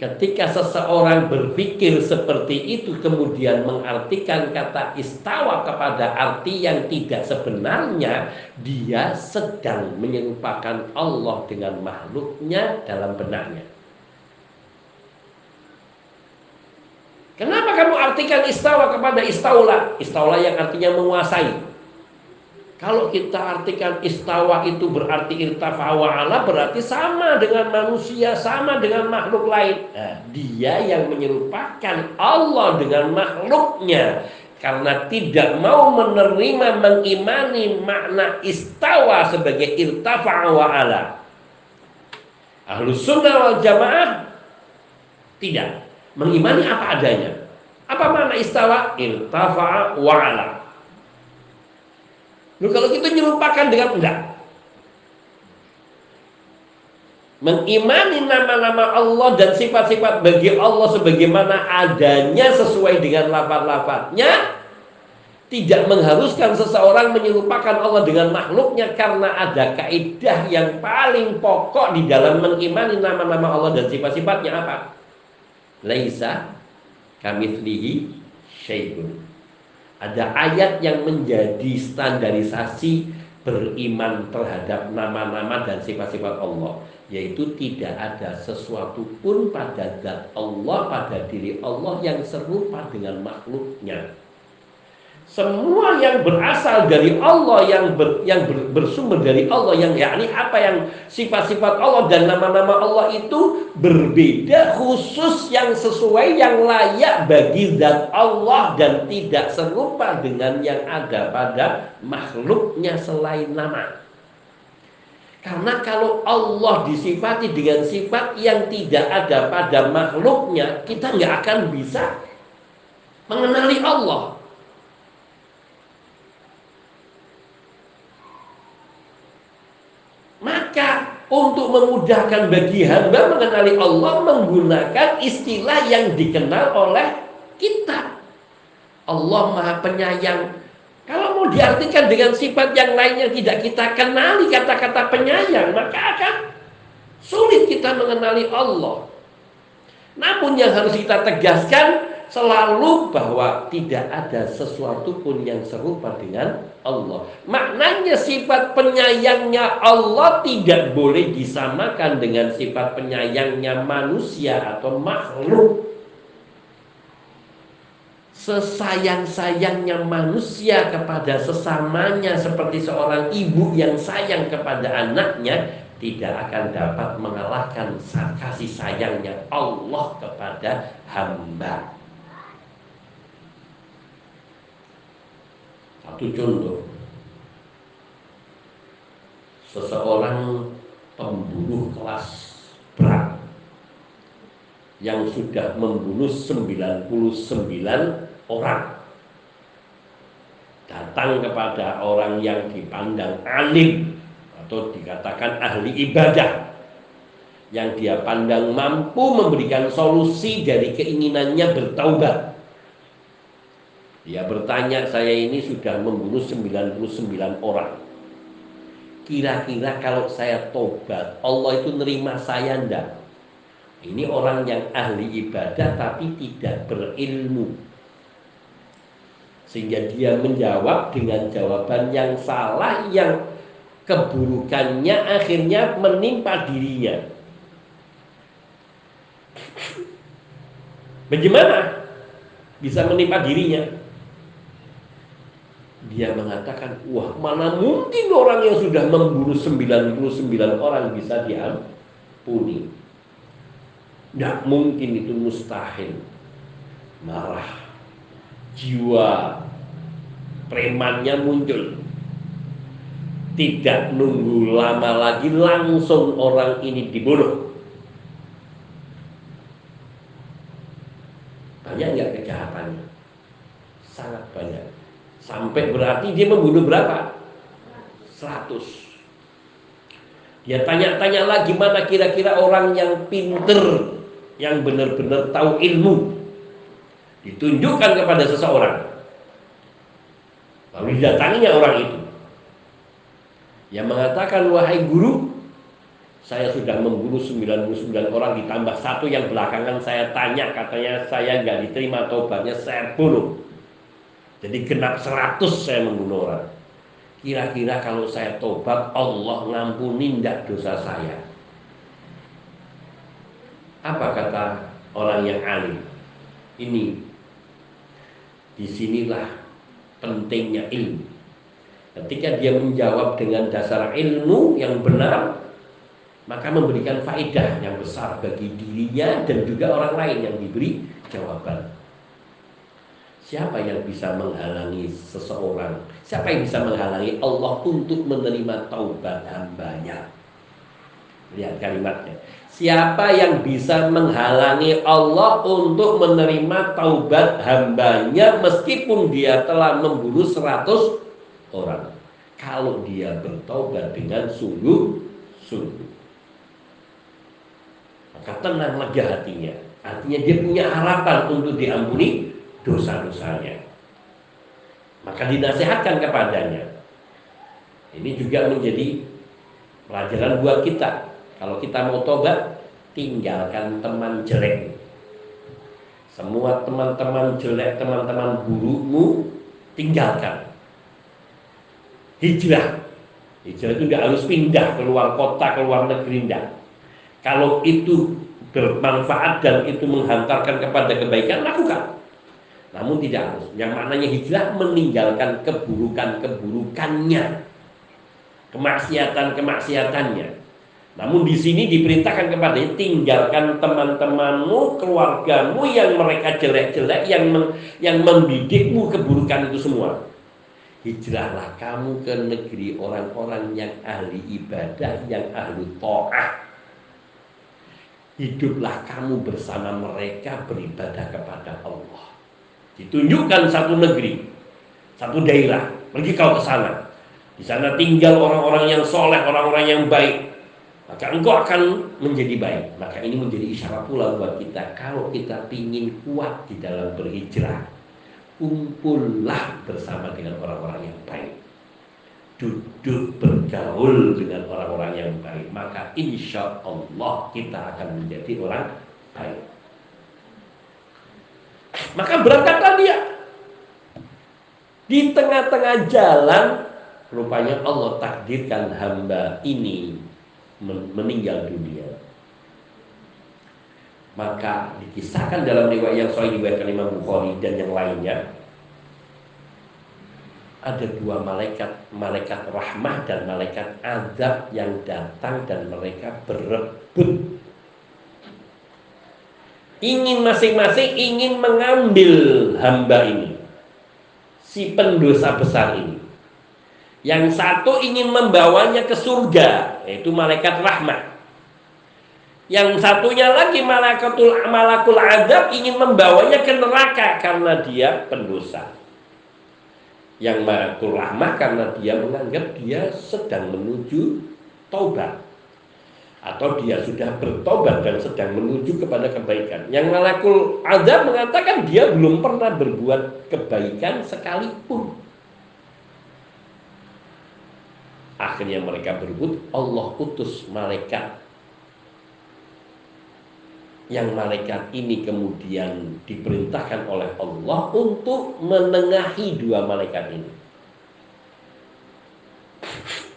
ketika seseorang berpikir seperti itu kemudian mengartikan kata istawa kepada arti yang tidak sebenarnya dia sedang menyerupakan Allah dengan makhluknya dalam benaknya Kenapa kamu artikan istawa kepada istaula? Istaula yang artinya menguasai. Kalau kita artikan istawa itu berarti irtafa ala berarti sama dengan manusia, sama dengan makhluk lain. Nah, dia yang menyerupakan Allah dengan makhluknya karena tidak mau menerima mengimani makna istawa sebagai irtafa ala. Ahlus sunnah wal jamaah tidak Mengimani apa adanya. Apa makna istawa? Irtafa'a wa'ala. Lalu kalau kita nyerupakan dengan enggak. Mengimani nama-nama Allah dan sifat-sifat bagi Allah sebagaimana adanya sesuai dengan lafaz-lafaznya tidak mengharuskan seseorang menyerupakan Allah dengan makhluknya karena ada kaidah yang paling pokok di dalam mengimani nama-nama Allah dan sifat-sifatnya apa? Laisa kamitslihi syai'un. Ada ayat yang menjadi standarisasi beriman terhadap nama-nama dan sifat-sifat Allah yaitu tidak ada sesuatu pun pada zat Allah pada diri Allah yang serupa dengan makhluknya semua yang berasal dari Allah yang ber, yang ber, bersumber dari Allah yang yakni apa yang sifat-sifat Allah dan nama-nama Allah itu berbeda khusus yang sesuai yang layak bagi zat Allah dan tidak serupa dengan yang ada pada makhluknya selain nama. Karena kalau Allah disifati dengan sifat yang tidak ada pada makhluknya, kita nggak akan bisa mengenali Allah. Maka untuk memudahkan bagi hamba mengenali Allah menggunakan istilah yang dikenal oleh kita. Allah Maha Penyayang. Kalau mau diartikan dengan sifat yang lainnya tidak kita kenali kata-kata penyayang, maka akan sulit kita mengenali Allah. Namun yang harus kita tegaskan selalu bahwa tidak ada sesuatu pun yang serupa dengan Allah. Maknanya sifat penyayangnya Allah tidak boleh disamakan dengan sifat penyayangnya manusia atau makhluk. Sesayang-sayangnya manusia kepada sesamanya seperti seorang ibu yang sayang kepada anaknya tidak akan dapat mengalahkan kasih sayangnya Allah kepada hamba. Satu contoh. Seseorang pembunuh kelas berat Yang sudah membunuh 99 orang. Datang kepada orang yang dipandang alim Atau dikatakan ahli ibadah yang dia pandang mampu memberikan solusi dari keinginannya bertaubat dia bertanya, saya ini sudah membunuh 99 orang. Kira-kira kalau saya tobat, Allah itu nerima saya enggak? Ini orang yang ahli ibadah tapi tidak berilmu. Sehingga dia menjawab dengan jawaban yang salah yang keburukannya akhirnya menimpa dirinya. Bagaimana bisa menimpa dirinya? Dia mengatakan, wah mana mungkin orang yang sudah membunuh 99 orang bisa diampuni. Tidak mungkin itu mustahil. Marah. Jiwa premannya muncul. Tidak nunggu lama lagi langsung orang ini dibunuh. Banyak nggak kejahatannya? Sangat banyak. Sampai berarti dia membunuh berapa? 100. Dia tanya-tanya lagi mana kira-kira orang yang pinter, yang benar-benar tahu ilmu. Ditunjukkan kepada seseorang. Lalu didatanginya orang itu. Yang mengatakan, wahai guru, saya sudah membunuh 99 orang ditambah satu yang belakangan saya tanya katanya saya nggak diterima tobatnya saya bunuh jadi genap 100 saya membunuh orang. Kira-kira kalau saya tobat Allah ngampuni ndak dosa saya. Apa kata orang yang alim? Ini di sinilah pentingnya ilmu. Ketika dia menjawab dengan dasar ilmu yang benar, maka memberikan faedah yang besar bagi dirinya dan juga orang lain yang diberi jawaban. Siapa yang bisa menghalangi seseorang? Siapa yang bisa menghalangi Allah untuk menerima taubat hambanya? Lihat kalimatnya. Siapa yang bisa menghalangi Allah untuk menerima taubat hambanya meskipun dia telah membunuh seratus orang? Kalau dia bertaubat dengan sungguh-sungguh. Maka tenang lega hatinya. Artinya dia punya harapan untuk diampuni dosa-dosanya. Maka dinasehatkan kepadanya. Ini juga menjadi pelajaran buat kita. Kalau kita mau tobat, tinggalkan teman jelek. Semua teman-teman jelek, teman-teman burukmu, tinggalkan. Hijrah. Hijrah itu tidak harus pindah keluar kota, keluar negeri, tidak. Kalau itu bermanfaat dan itu menghantarkan kepada kebaikan, lakukan. Namun tidak harus. Yang maknanya hijrah meninggalkan keburukan-keburukannya. Kemaksiatan-kemaksiatannya. Namun di sini diperintahkan kepada tinggalkan teman-temanmu, keluargamu yang mereka jelek-jelek, yang men, yang mendidikmu keburukan itu semua. Hijrahlah kamu ke negeri orang-orang yang ahli ibadah, yang ahli to'ah. Hiduplah kamu bersama mereka beribadah kepada Allah. Ditunjukkan satu negeri, satu daerah, pergi kau ke sana. Di sana tinggal orang-orang yang soleh, orang-orang yang baik, maka engkau akan menjadi baik. Maka ini menjadi isyarat pula buat kita. Kalau kita ingin kuat di dalam berhijrah, kumpullah bersama dengan orang-orang yang baik. Duduk bergaul dengan orang-orang yang baik. Maka insya Allah kita akan menjadi orang baik. Maka berangkatlah dia. Di tengah-tengah jalan, rupanya Allah takdirkan hamba ini meninggal dunia. Maka dikisahkan dalam riwayat yang sahih diriwayatkan Imam Bukhari dan yang lainnya ada dua malaikat, malaikat rahmah dan malaikat azab yang datang dan mereka berebut ingin masing-masing ingin mengambil hamba ini si pendosa besar ini yang satu ingin membawanya ke surga, yaitu malaikat rahmat. Yang satunya lagi malaikatul malakul adab ingin membawanya ke neraka karena dia pendosa. Yang malakul rahmah karena dia menganggap dia sedang menuju taubat atau dia sudah bertobat dan sedang menuju kepada kebaikan. Yang malakul adab mengatakan dia belum pernah berbuat kebaikan sekalipun. Akhirnya mereka berebut, Allah utus malaikat. Yang malaikat ini kemudian diperintahkan oleh Allah untuk menengahi dua malaikat ini.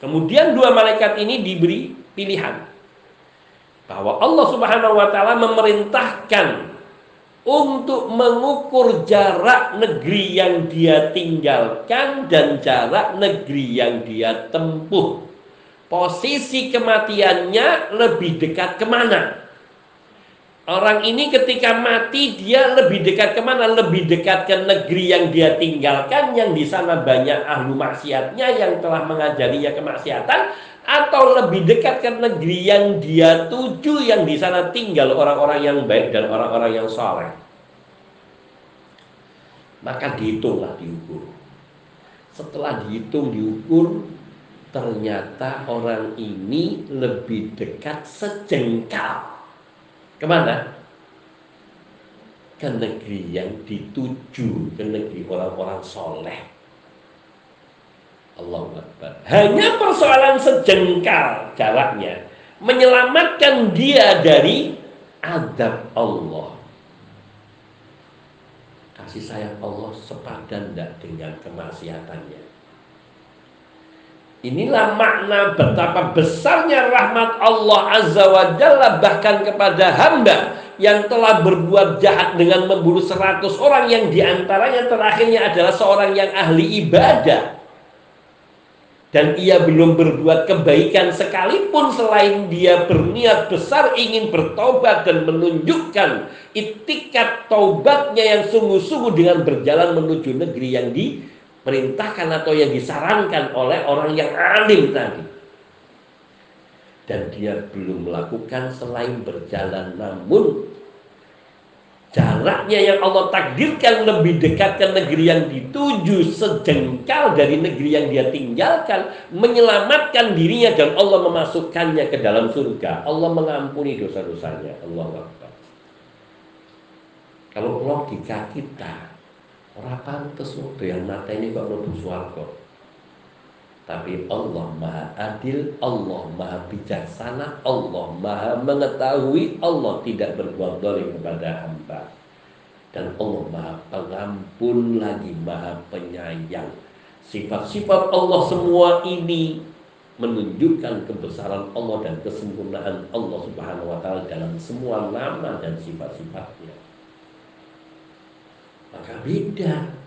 Kemudian dua malaikat ini diberi pilihan bahwa Allah Subhanahu wa taala memerintahkan untuk mengukur jarak negeri yang dia tinggalkan dan jarak negeri yang dia tempuh. Posisi kematiannya lebih dekat ke mana? Orang ini ketika mati dia lebih dekat ke mana? Lebih dekat ke negeri yang dia tinggalkan yang di sana banyak ahlu maksiatnya yang telah mengajarinya kemaksiatan atau lebih dekat ke negeri yang dia tuju yang di sana tinggal orang-orang yang baik dan orang-orang yang soleh. Maka dihitunglah diukur. Setelah dihitung diukur, ternyata orang ini lebih dekat sejengkal. Ke mana? Ke negeri yang dituju, ke negeri orang-orang soleh. Allah Akbar. Hanya persoalan sejengkal jaraknya menyelamatkan dia dari adab Allah. Kasih sayang Allah sepadan tidak dengan kemaksiatannya. Inilah makna betapa besarnya rahmat Allah Azza wa Jalla bahkan kepada hamba yang telah berbuat jahat dengan membunuh seratus orang yang di antaranya terakhirnya adalah seorang yang ahli ibadah dan ia belum berbuat kebaikan sekalipun selain dia berniat besar ingin bertobat dan menunjukkan itikat taubatnya yang sungguh-sungguh dengan berjalan menuju negeri yang diperintahkan atau yang disarankan oleh orang yang alim tadi. Dan dia belum melakukan selain berjalan namun Jaraknya yang Allah takdirkan lebih dekat ke negeri yang dituju sejengkal dari negeri yang dia tinggalkan, menyelamatkan dirinya dan Allah memasukkannya ke dalam surga. Allah mengampuni dosa-dosanya. Allah Akbar. Kalau logika kita, orang pantas waktu yang mata ini kok lebih suarga. Tapi Allah maha adil, Allah maha bijaksana, Allah maha mengetahui, Allah tidak berbuat dolim kepada hamba. Dan Allah maha pengampun lagi, maha penyayang. Sifat-sifat Allah semua ini menunjukkan kebesaran Allah dan kesempurnaan Allah Subhanahu wa taala dalam semua nama dan sifat-sifatnya. Maka beda.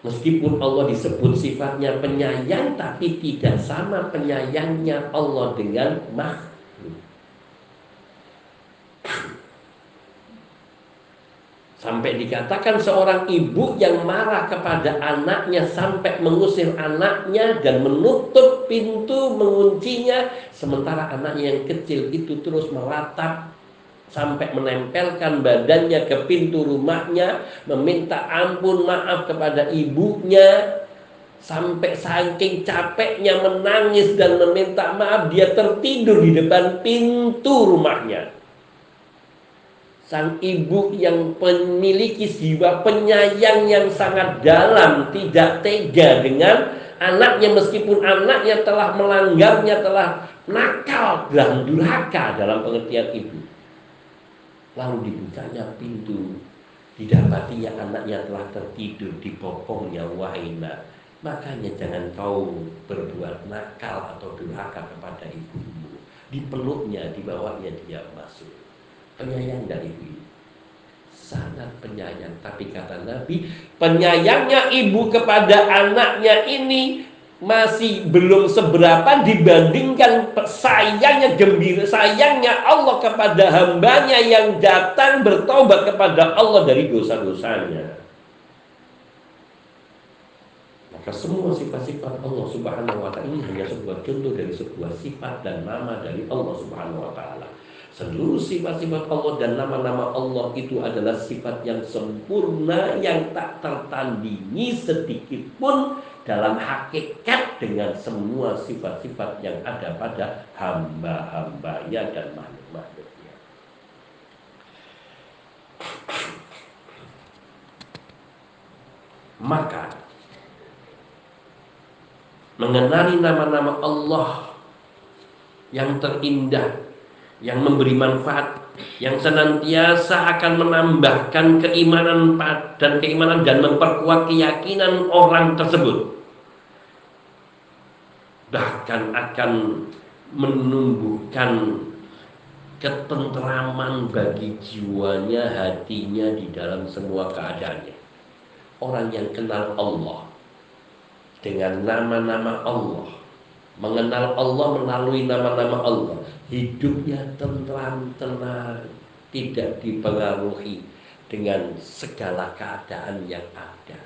Meskipun Allah disebut sifatnya penyayang Tapi tidak sama penyayangnya Allah dengan makhluk. Sampai dikatakan seorang ibu yang marah kepada anaknya Sampai mengusir anaknya dan menutup pintu menguncinya Sementara anaknya yang kecil itu terus meratap sampai menempelkan badannya ke pintu rumahnya, meminta ampun maaf kepada ibunya, sampai saking capeknya menangis dan meminta maaf dia tertidur di depan pintu rumahnya. Sang ibu yang memiliki jiwa penyayang yang sangat dalam, tidak tega dengan anaknya meskipun anaknya telah melanggarnya, telah nakal dan durhaka dalam pengertian ibu lalu dibukanya pintu. Didapatinya anaknya telah tertidur di popongnya wahina makanya jangan kau berbuat nakal atau durhaka kepada ibumu. Dipeluknya dibawanya dia masuk. Penyayang dari ibu. Sangat penyayang. Tapi kata Nabi penyayangnya ibu kepada anaknya ini masih belum seberapa dibandingkan sayangnya gembira sayangnya Allah kepada hambanya yang datang bertobat kepada Allah dari dosa-dosanya. Maka semua sifat-sifat Allah subhanahu wa ta'ala ini hanya sebuah contoh dari sebuah sifat dan nama dari Allah subhanahu wa ta'ala. Seluruh sifat-sifat Allah dan nama-nama Allah itu adalah sifat yang sempurna yang tak tertandingi sedikit pun dalam hakikat dengan semua sifat-sifat yang ada pada hamba-hambanya dan makhluk-makhluknya. Maka mengenali nama-nama Allah yang terindah, yang memberi manfaat, yang senantiasa akan menambahkan keimanan dan keimanan dan memperkuat keyakinan orang tersebut bahkan akan menumbuhkan ketentraman bagi jiwanya, hatinya di dalam semua keadaannya. Orang yang kenal Allah dengan nama-nama Allah, mengenal Allah melalui nama-nama Allah, hidupnya tentram, tenang, tidak dipengaruhi dengan segala keadaan yang ada.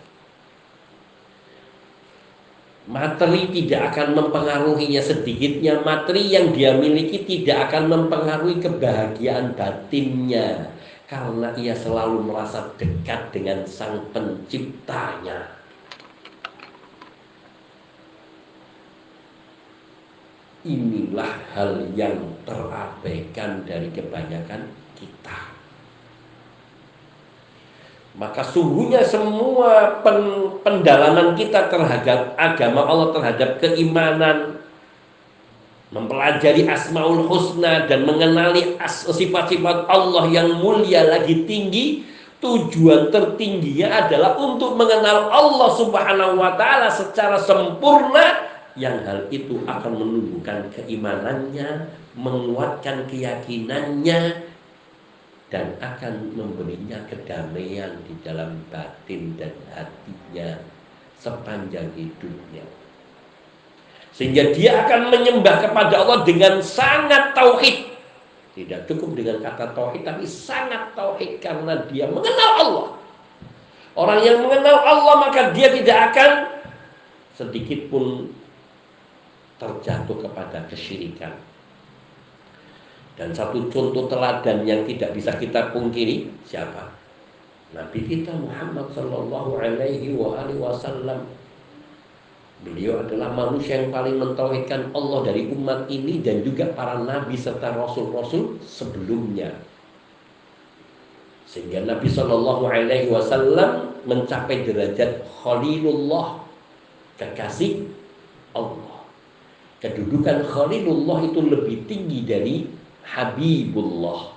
Materi tidak akan mempengaruhinya sedikitnya. Materi yang dia miliki tidak akan mempengaruhi kebahagiaan batinnya. Karena ia selalu merasa dekat dengan sang penciptanya inilah hal yang terabaikan dari kebanyakan kita. Maka sungguhnya semua pen, pendalaman kita terhadap agama Allah terhadap keimanan mempelajari asmaul husna dan mengenali sifat-sifat Allah yang mulia lagi tinggi tujuan tertingginya adalah untuk mengenal Allah Subhanahu wa taala secara sempurna yang hal itu akan menumbuhkan keimanannya, menguatkan keyakinannya, dan akan memberinya kedamaian di dalam batin dan hatinya sepanjang hidupnya. Sehingga dia akan menyembah kepada Allah dengan sangat tauhid. Tidak cukup dengan kata tauhid tapi sangat tauhid karena dia mengenal Allah. Orang yang mengenal Allah maka dia tidak akan sedikit pun terjatuh kepada kesyirikan dan satu contoh teladan yang tidak bisa kita pungkiri siapa? Nabi kita Muhammad Sallallahu Alaihi Wasallam. Beliau adalah manusia yang paling mentauhidkan Allah dari umat ini dan juga para nabi serta rasul-rasul sebelumnya. Sehingga Nabi Shallallahu Alaihi Wasallam mencapai derajat Khalilullah, kekasih Allah. Kedudukan Khalilullah itu lebih tinggi dari Habibullah.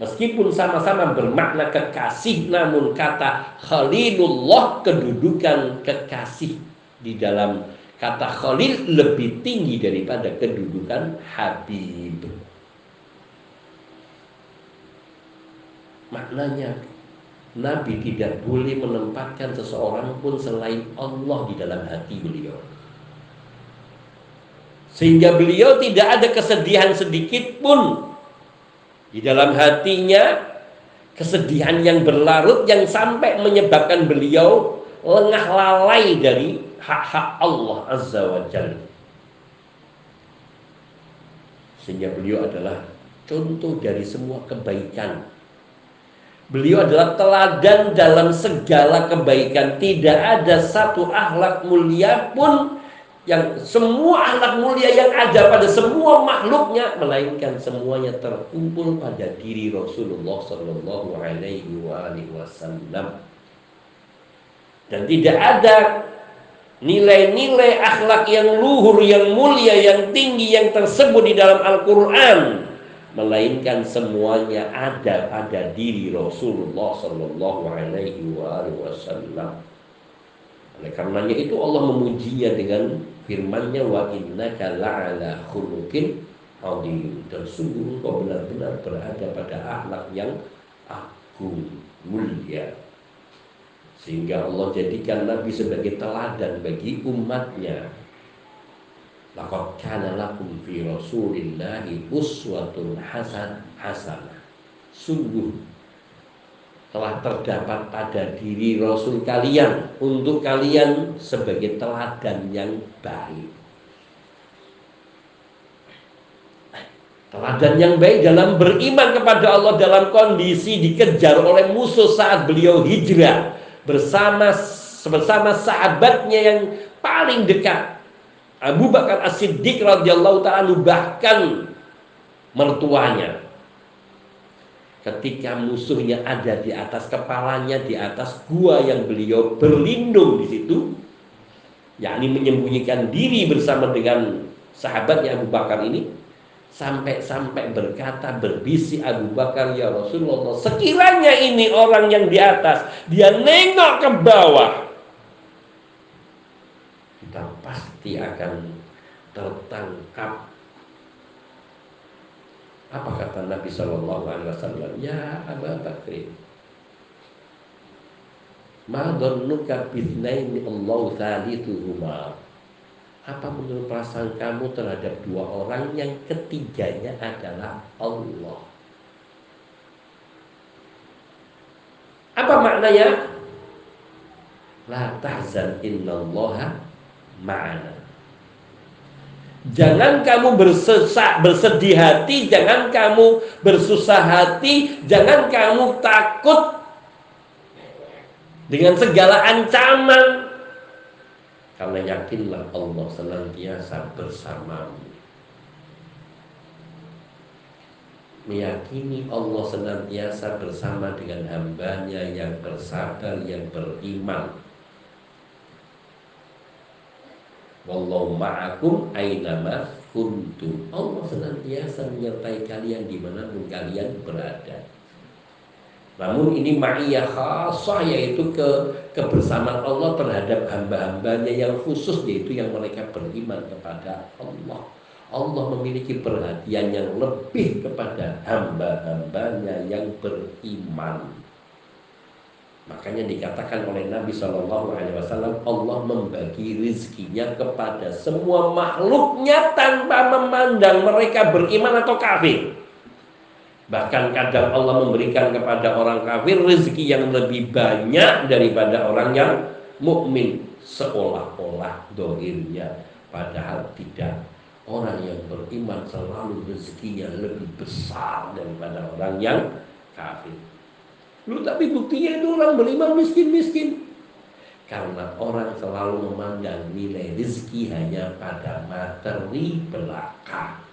Meskipun sama-sama bermakna kekasih, namun kata Khalilullah kedudukan kekasih di dalam kata Khalil lebih tinggi daripada kedudukan Habib. Maknanya Nabi tidak boleh menempatkan seseorang pun selain Allah di dalam hati beliau. Sehingga beliau tidak ada kesedihan sedikit pun di dalam hatinya kesedihan yang berlarut yang sampai menyebabkan beliau lengah lalai dari hak-hak Allah Azza wa Jalla. Sehingga beliau adalah contoh dari semua kebaikan Beliau adalah teladan dalam segala kebaikan. Tidak ada satu akhlak mulia pun yang semua akhlak mulia yang ada pada semua makhluknya melainkan semuanya terkumpul pada diri Rasulullah Shallallahu Alaihi Wasallam. Dan tidak ada nilai-nilai akhlak yang luhur, yang mulia, yang tinggi yang tersebut di dalam Al-Quran melainkan semuanya ada pada diri Rasulullah Shallallahu Alaihi Wasallam. Oleh karenanya itu Allah memujinya dengan firman-Nya wa innaka la'ala khuluqin azim. Dan sungguh kau benar-benar berada pada akhlak yang agung mulia. Sehingga Allah jadikan Nabi sebagai teladan bagi umatnya. Laqad kana lakum fi Rasulillahi uswatun hasan hasanah. Sungguh telah terdapat pada diri Rasul kalian untuk kalian sebagai teladan yang baik. Teladan yang baik dalam beriman kepada Allah dalam kondisi dikejar oleh musuh saat beliau hijrah bersama bersama sahabatnya yang paling dekat Abu Bakar As-Siddiq radhiyallahu taala bahkan mertuanya ketika musuhnya ada di atas kepalanya di atas gua yang beliau berlindung di situ yakni menyembunyikan diri bersama dengan sahabatnya Abu Bakar ini sampai-sampai berkata berbisi Abu Bakar ya Rasulullah sekiranya ini orang yang di atas dia nengok ke bawah kita pasti akan tertangkap. Apa kata Nabi Shallallahu Alaihi Wasallam? Ya Abu Bakr, Ma dhannuka bithnaini Allah thalithuhuma Apa menurut perasaan kamu terhadap dua orang yang ketiganya adalah Allah? Apa maknanya? La tahzan innallaha ma'ana. Jangan kamu bersesak, bersedih hati, jangan kamu bersusah hati, jangan kamu takut dengan segala ancaman. Karena yakinlah Allah senantiasa bersamamu. Meyakini Allah senantiasa bersama dengan hambanya yang bersabar, yang beriman Wallahu ma'akum ainama kuntum. Allah senantiasa menyertai kalian di mana pun kalian berada. Namun ini ma'iyah khasah yaitu ke kebersamaan Allah terhadap hamba-hambanya yang khusus yaitu yang mereka beriman kepada Allah. Allah memiliki perhatian yang lebih kepada hamba-hambanya yang beriman. Makanya dikatakan oleh Nabi Shallallahu Alaihi Wasallam Allah membagi rizkinya kepada semua makhluknya tanpa memandang mereka beriman atau kafir. Bahkan kadang Allah memberikan kepada orang kafir rezeki yang lebih banyak daripada orang yang mukmin. Seolah-olah dohirnya. Padahal tidak. Orang yang beriman selalu rezekinya lebih besar daripada orang yang kafir Lu tapi buktinya itu orang beriman miskin-miskin. Karena orang selalu memandang nilai rezeki hanya pada materi belaka.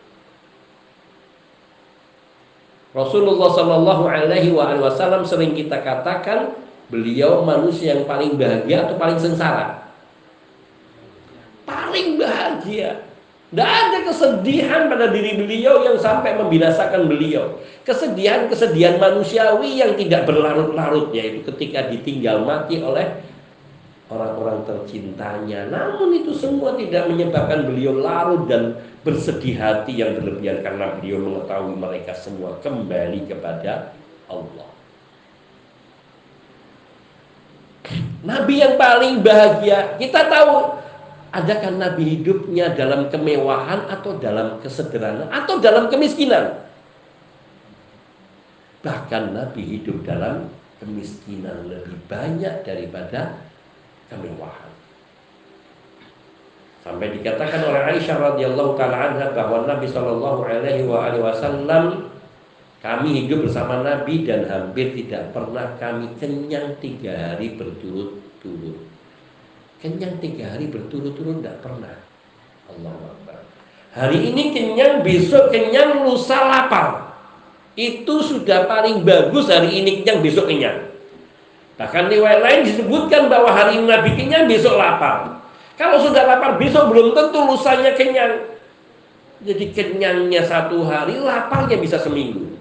Rasulullah Shallallahu Alaihi Wasallam sering kita katakan beliau manusia yang paling bahagia atau paling sengsara. Paling bahagia. Tidak ada kesedihan pada diri beliau yang sampai membinasakan beliau. Kesedihan-kesedihan manusiawi yang tidak berlarut-larut yaitu ketika ditinggal mati oleh orang-orang tercintanya. Namun itu semua tidak menyebabkan beliau larut dan bersedih hati yang berlebihan karena beliau mengetahui mereka semua kembali kepada Allah. Nabi yang paling bahagia. Kita tahu adakah Nabi hidupnya dalam kemewahan atau dalam kesederhanaan atau dalam kemiskinan? Bahkan Nabi hidup dalam kemiskinan lebih banyak daripada kemewahan. Sampai dikatakan oleh Aisyah radhiyallahu taala anha bahwa Nabi Shallallahu alaihi wasallam kami hidup bersama Nabi dan hampir tidak pernah kami kenyang tiga hari berturut-turut. Kenyang tiga hari berturut-turut tidak pernah. Allah Akbar. Hari ini kenyang, besok kenyang, lusa lapar. Itu sudah paling bagus hari ini kenyang, besok kenyang. Bahkan riwayat lain disebutkan bahwa hari ini Nabi kenyang, besok lapar. Kalau sudah lapar, besok belum tentu lusanya kenyang. Jadi kenyangnya satu hari, laparnya bisa seminggu.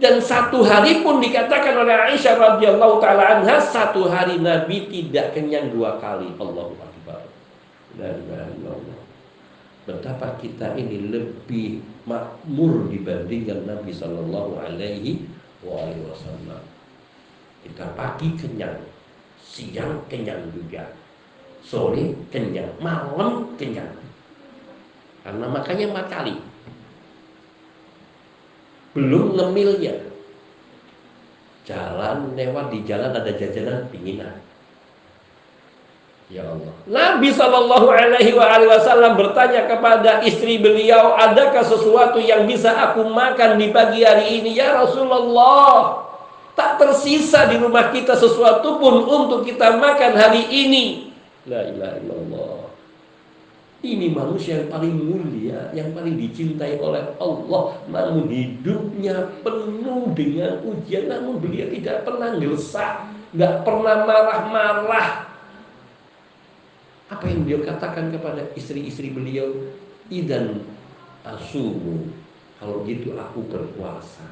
Dan satu hari pun dikatakan oleh Aisyah radhiyallahu taala anha satu hari Nabi tidak kenyang dua kali. Allahu akbar. Betapa kita ini lebih makmur dibandingkan Nabi Shallallahu Alaihi Wasallam. Kita pagi kenyang, siang kenyang juga, sore kenyang, malam kenyang. Karena makanya empat kali belum ngemilnya jalan lewat di jalan ada jajanan pinginan Ya Allah. Nabi Shallallahu Alaihi Wasallam bertanya kepada istri beliau, adakah sesuatu yang bisa aku makan di pagi hari ini? Ya Rasulullah, tak tersisa di rumah kita sesuatu pun untuk kita makan hari ini. La ilaha. Ini manusia yang paling mulia, yang paling dicintai oleh Allah. Namun hidupnya penuh dengan ujian, namun beliau tidak pernah ngeresah, nggak pernah marah-marah. Apa yang beliau katakan kepada istri-istri beliau? Idan asumu. Kalau gitu aku berpuasa.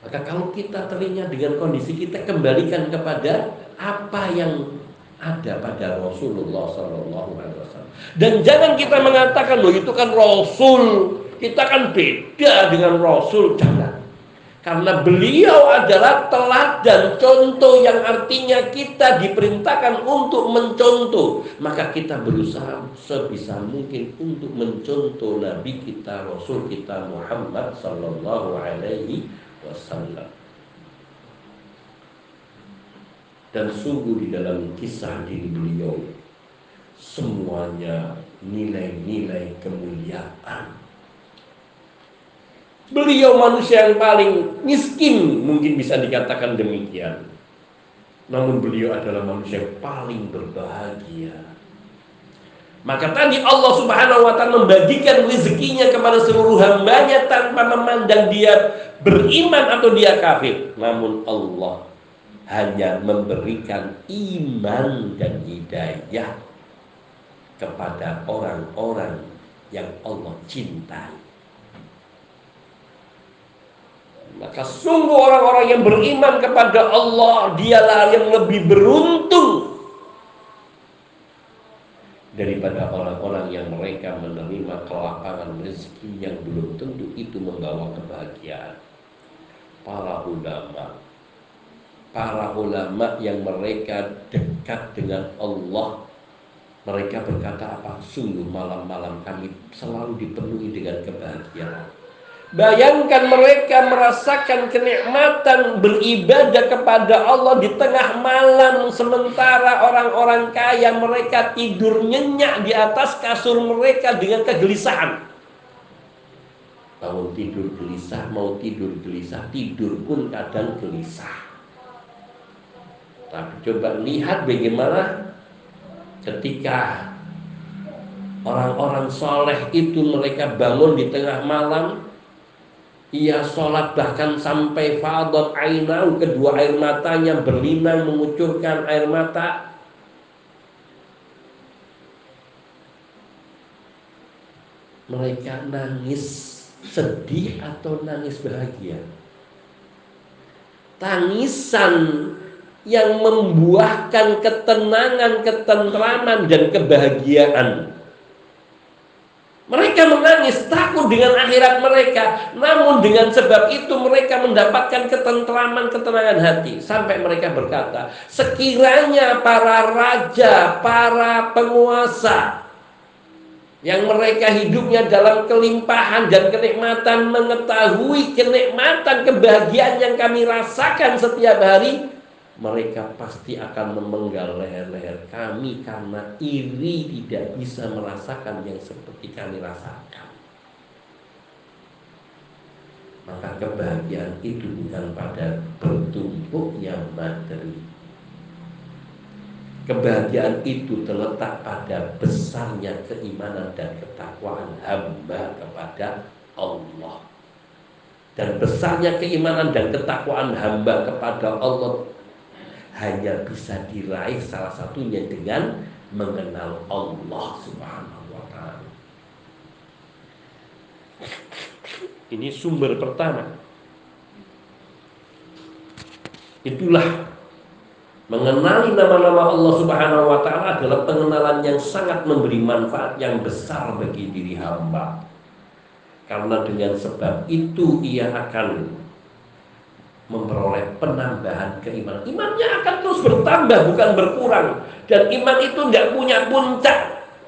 Maka kalau kita teringat dengan kondisi kita kembalikan kepada apa yang ada pada Rasulullah Sallallahu Alaihi Wasallam. Dan jangan kita mengatakan loh itu kan Rasul, kita kan beda dengan Rasul, jangan. Karena beliau adalah teladan contoh yang artinya kita diperintahkan untuk mencontoh. Maka kita berusaha sebisa mungkin untuk mencontoh Nabi kita, Rasul kita Muhammad Sallallahu Alaihi Wasallam. Dan sungguh di dalam kisah diri beliau Semuanya nilai-nilai kemuliaan. Beliau manusia yang paling miskin Mungkin bisa dikatakan demikian. Namun beliau adalah manusia yang paling berbahagia. Maka tadi Allah subhanahu wa ta'ala membagikan rezekinya kepada seluruh hambanya tanpa memandang dia beriman atau dia kafir. Namun Allah hanya memberikan iman dan hidayah kepada orang-orang yang Allah cintai. Maka sungguh orang-orang yang beriman kepada Allah dialah yang lebih beruntung daripada orang-orang yang mereka menerima kelapangan rezeki yang belum tentu itu membawa kebahagiaan. Para ulama para ulama yang mereka dekat dengan Allah mereka berkata apa sungguh malam-malam kami selalu dipenuhi dengan kebahagiaan Bayangkan mereka merasakan kenikmatan beribadah kepada Allah di tengah malam sementara orang-orang kaya mereka tidur nyenyak di atas kasur mereka dengan kegelisahan. Mau tidur gelisah, mau tidur gelisah, tidur pun kadang gelisah. Tapi coba lihat bagaimana ketika orang-orang soleh itu mereka bangun di tengah malam ia sholat bahkan sampai fadat ainau kedua air matanya berlinang mengucurkan air mata. Mereka nangis sedih atau nangis bahagia? Tangisan yang membuahkan ketenangan, ketentraman dan kebahagiaan. Mereka menangis takut dengan akhirat mereka, namun dengan sebab itu mereka mendapatkan ketentraman, ketenangan hati sampai mereka berkata, sekiranya para raja, para penguasa yang mereka hidupnya dalam kelimpahan dan kenikmatan mengetahui kenikmatan kebahagiaan yang kami rasakan setiap hari, mereka pasti akan memenggal leher-leher kami karena iri tidak bisa merasakan yang seperti kami rasakan. Maka kebahagiaan itu bukan pada bertumpuknya materi. Kebahagiaan itu terletak pada besarnya keimanan dan ketakwaan hamba kepada Allah. Dan besarnya keimanan dan ketakwaan hamba kepada Allah hanya bisa diraih salah satunya dengan mengenal Allah Subhanahu wa taala. Ini sumber pertama. Itulah mengenali nama-nama Allah Subhanahu wa taala adalah pengenalan yang sangat memberi manfaat yang besar bagi diri hamba. Karena dengan sebab itu ia akan memperoleh penambahan keimanan. Imannya akan terus bertambah bukan berkurang. Dan iman itu tidak punya puncak.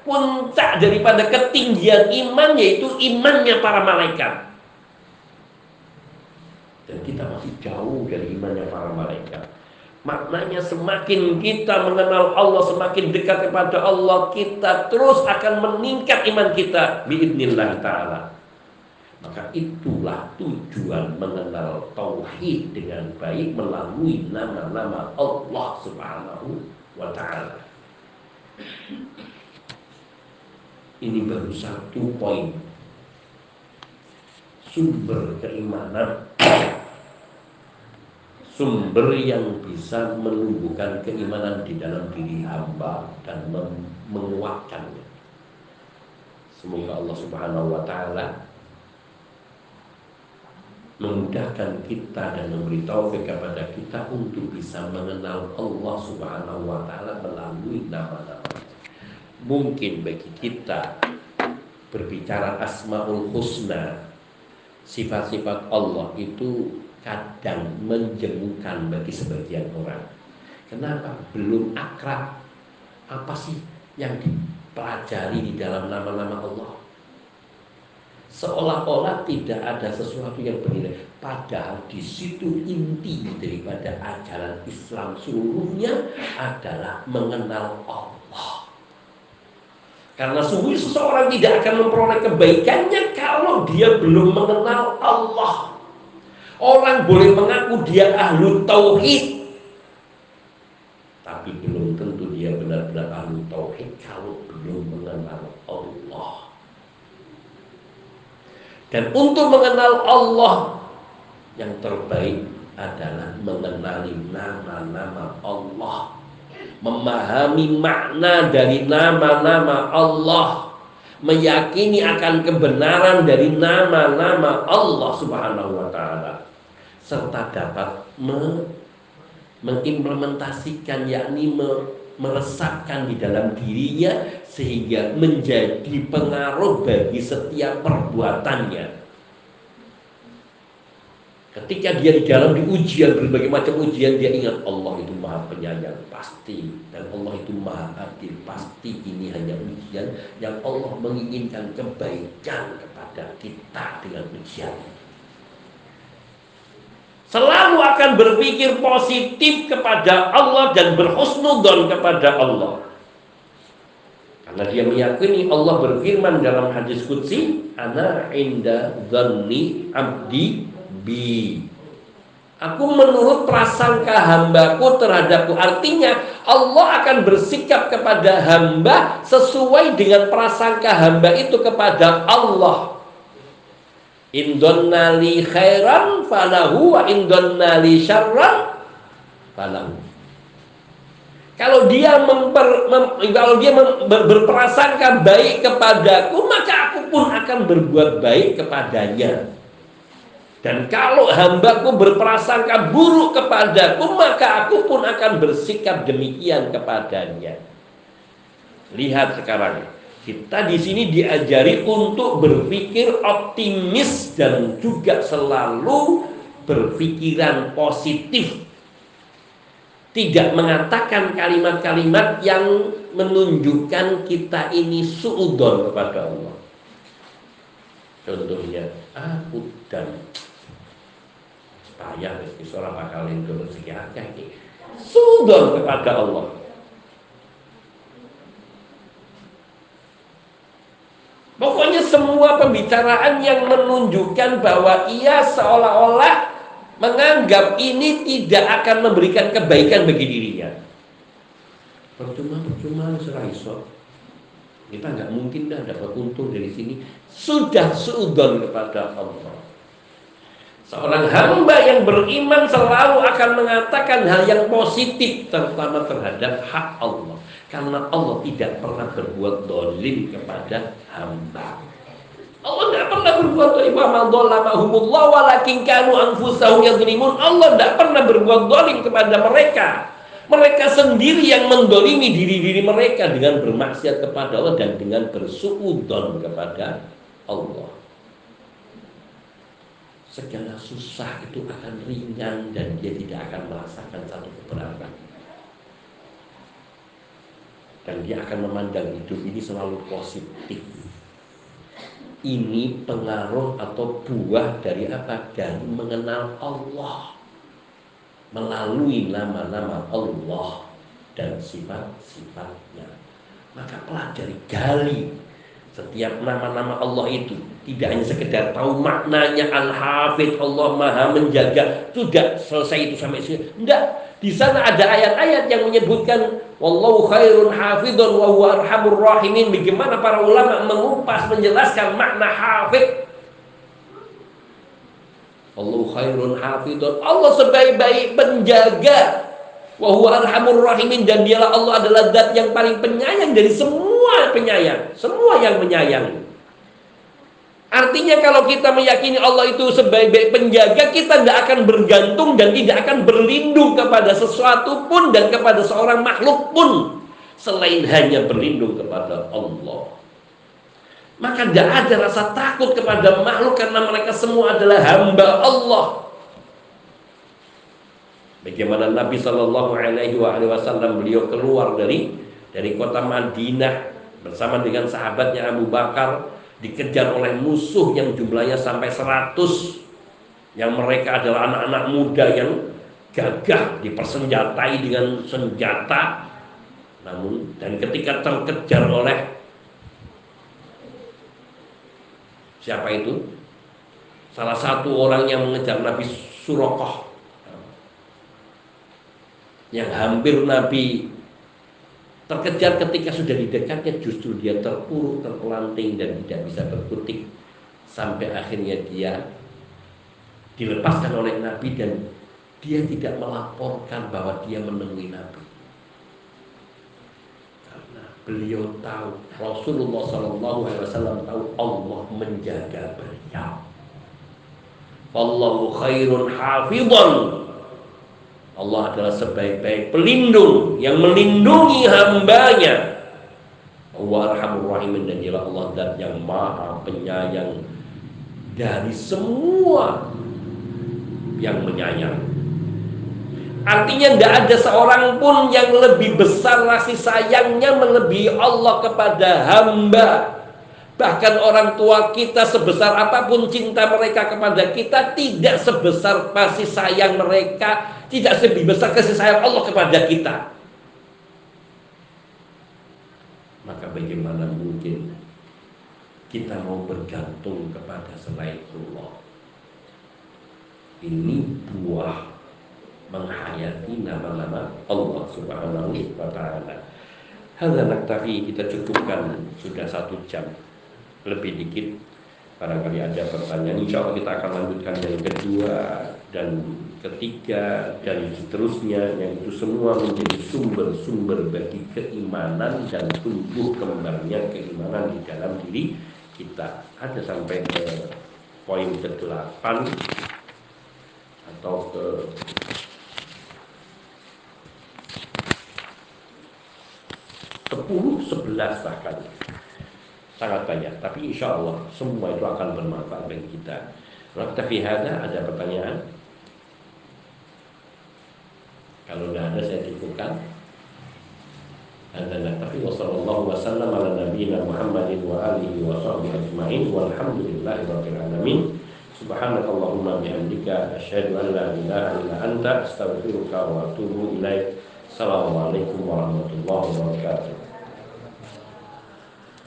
Puncak daripada ketinggian iman yaitu imannya para malaikat. Dan kita masih jauh dari imannya para malaikat. Maknanya semakin kita mengenal Allah, semakin dekat kepada Allah, kita terus akan meningkat iman kita biidnillah ta'ala. Maka itulah tujuan mengenal tauhid dengan baik melalui nama-nama Allah Subhanahu wa taala. Ini baru satu poin sumber keimanan sumber yang bisa menumbuhkan keimanan di dalam diri hamba dan menguatkannya. Semoga Allah Subhanahu wa taala memudahkan kita dan memberi taufik kepada kita untuk bisa mengenal Allah Subhanahu wa taala melalui nama-nama. Mungkin bagi kita berbicara Asmaul Husna, sifat-sifat Allah itu kadang menjemukan bagi sebagian orang. Kenapa? Belum akrab. Apa sih yang dipelajari di dalam nama-nama Allah? Seolah-olah tidak ada sesuatu yang bernilai. Padahal di situ inti daripada ajaran Islam seluruhnya adalah mengenal Allah. Karena sungguh seseorang tidak akan memperoleh kebaikannya kalau dia belum mengenal Allah. Orang boleh mengaku dia ahlu tauhid tapi belum tentu dia benar-benar ahlu tauhid kalau belum mengenal Allah dan untuk mengenal Allah yang terbaik adalah mengenali nama-nama Allah. Memahami makna dari nama-nama Allah. Meyakini akan kebenaran dari nama-nama Allah Subhanahu wa taala serta dapat me mengimplementasikan yakni me meresapkan di dalam dirinya sehingga menjadi pengaruh bagi setiap perbuatannya. Ketika dia di dalam di ujian berbagai macam ujian dia ingat Allah itu maha penyayang pasti dan Allah itu maha adil pasti ini hanya ujian yang Allah menginginkan kebaikan kepada kita dengan ujian selalu akan berpikir positif kepada Allah dan berhusnudon kepada Allah. Karena dia meyakini Allah berfirman dalam hadis qudsi, "Ana inda dhanni abdi bi." Aku menurut prasangka hambaku terhadapku Artinya Allah akan bersikap kepada hamba Sesuai dengan prasangka hamba itu kepada Allah Indonna li khairan falahu wa indonna li syarran falahu. Kalau dia memper, mem, kalau dia mem, ber, berprasangka baik kepadaku, maka aku pun akan berbuat baik kepadanya. Dan kalau hambaku berprasangka buruk kepadaku, maka aku pun akan bersikap demikian kepadanya. Lihat sekarang, Kita di sini diajari untuk berpikir optimis dan juga selalu berpikiran positif. Tidak mengatakan kalimat-kalimat yang menunjukkan kita ini suudon kepada Allah. Contohnya, aku dan payah seorang bakal itu rezeki ini suudon kepada Allah. Pokoknya semua pembicaraan yang menunjukkan bahwa ia seolah-olah menganggap ini tidak akan memberikan kebaikan bagi dirinya. Percuma, percuma, seraiso. Kita nggak mungkin dah dapat untung dari sini. Sudah seudon kepada Allah. Seorang hamba yang beriman selalu akan mengatakan hal yang positif terutama terhadap hak Allah. Karena Allah tidak pernah berbuat dolim kepada hamba. Allah tidak pernah berbuat dolim. Ma walakin kanu anfusahum yadhlimun. Allah tidak pernah berbuat dolim kepada mereka. Mereka sendiri yang mendolimi diri-diri mereka dengan bermaksiat kepada Allah dan dengan bersuudon kepada Allah. Segala susah itu akan ringan dan dia tidak akan merasakan satu keberatan dan dia akan memandang hidup ini selalu positif. Ini pengaruh atau buah dari apa? Dari mengenal Allah melalui nama-nama Allah dan sifat-sifatnya. Maka pelajari, gali setiap nama-nama Allah itu tidak hanya sekedar tahu maknanya Al-Hafidh Allah Maha menjaga sudah selesai itu sampai sini. Enggak, di sana ada ayat-ayat yang menyebutkan wallahu khairun hafidhun wa huwa arhamur rahimin. Bagaimana para ulama mengupas menjelaskan makna hafid. Wallahu khairun hafidhun. Allah sebaik-baik penjaga wa huwa arhamur rahimin dan dialah Allah adalah zat yang paling penyayang dari semua penyayang, semua yang menyayang. Artinya kalau kita meyakini Allah itu sebagai penjaga, kita tidak akan bergantung dan tidak akan berlindung kepada sesuatu pun dan kepada seorang makhluk pun selain hanya berlindung kepada Allah. Maka tidak ada rasa takut kepada makhluk karena mereka semua adalah hamba Allah. Bagaimana Nabi Shallallahu Alaihi Wasallam beliau keluar dari dari kota Madinah bersama dengan sahabatnya Abu Bakar dikejar oleh musuh yang jumlahnya sampai 100 yang mereka adalah anak-anak muda yang gagah dipersenjatai dengan senjata. Namun dan ketika terkejar oleh siapa itu? Salah satu orang yang mengejar Nabi Surokoh yang hampir Nabi Terkejar ketika sudah di dekatnya justru dia terpuruk, terpelanting dan tidak bisa berkutik sampai akhirnya dia dilepaskan oleh Nabi dan dia tidak melaporkan bahwa dia menemui Nabi. Karena beliau tahu Rasulullah Shallallahu Alaihi Wasallam tahu Allah menjaga beliau. Allahu khairun hafidhan Allah adalah sebaik-baik pelindung yang melindungi hambanya. Allah arhamur dan dialah Allah dan yang maha penyayang dari semua yang menyayang. Artinya tidak ada seorang pun yang lebih besar kasih sayangnya melebihi Allah kepada hamba. Bahkan orang tua kita sebesar apa pun cinta mereka kepada kita tidak sebesar kasih sayang mereka tidak lebih besar kasih sayang Allah kepada kita. Maka bagaimana mungkin kita mau bergantung kepada selain Allah? Ini buah menghayati nama-nama Allah Subhanahu wa taala. Naktafi kita cukupkan sudah satu jam lebih dikit. Barangkali ada pertanyaan insya Allah kita akan lanjutkan yang kedua dan ketiga dan seterusnya yang itu semua menjadi sumber-sumber bagi keimanan dan tumbuh kembangnya keimanan di dalam diri kita. Ada sampai ke poin ke-8 atau ke sepuluh sebelas bahkan sangat banyak. Tapi insya Allah semua itu akan bermanfaat bagi kita. Nah, fihada ada pertanyaan. Kalau tidak ada saya cukupkan. Adalah tapi wassalamualaikum warahmatullahi wabarakatuh Muhammadin wa alihi wa sahbihi ajma'in walhamdulillahi rabbil alamin. Subhanakallahumma bihamdika asyhadu an la ilaha illa anta astaghfiruka wa atubu ilaik. Assalamualaikum warahmatullahi wabarakatuh.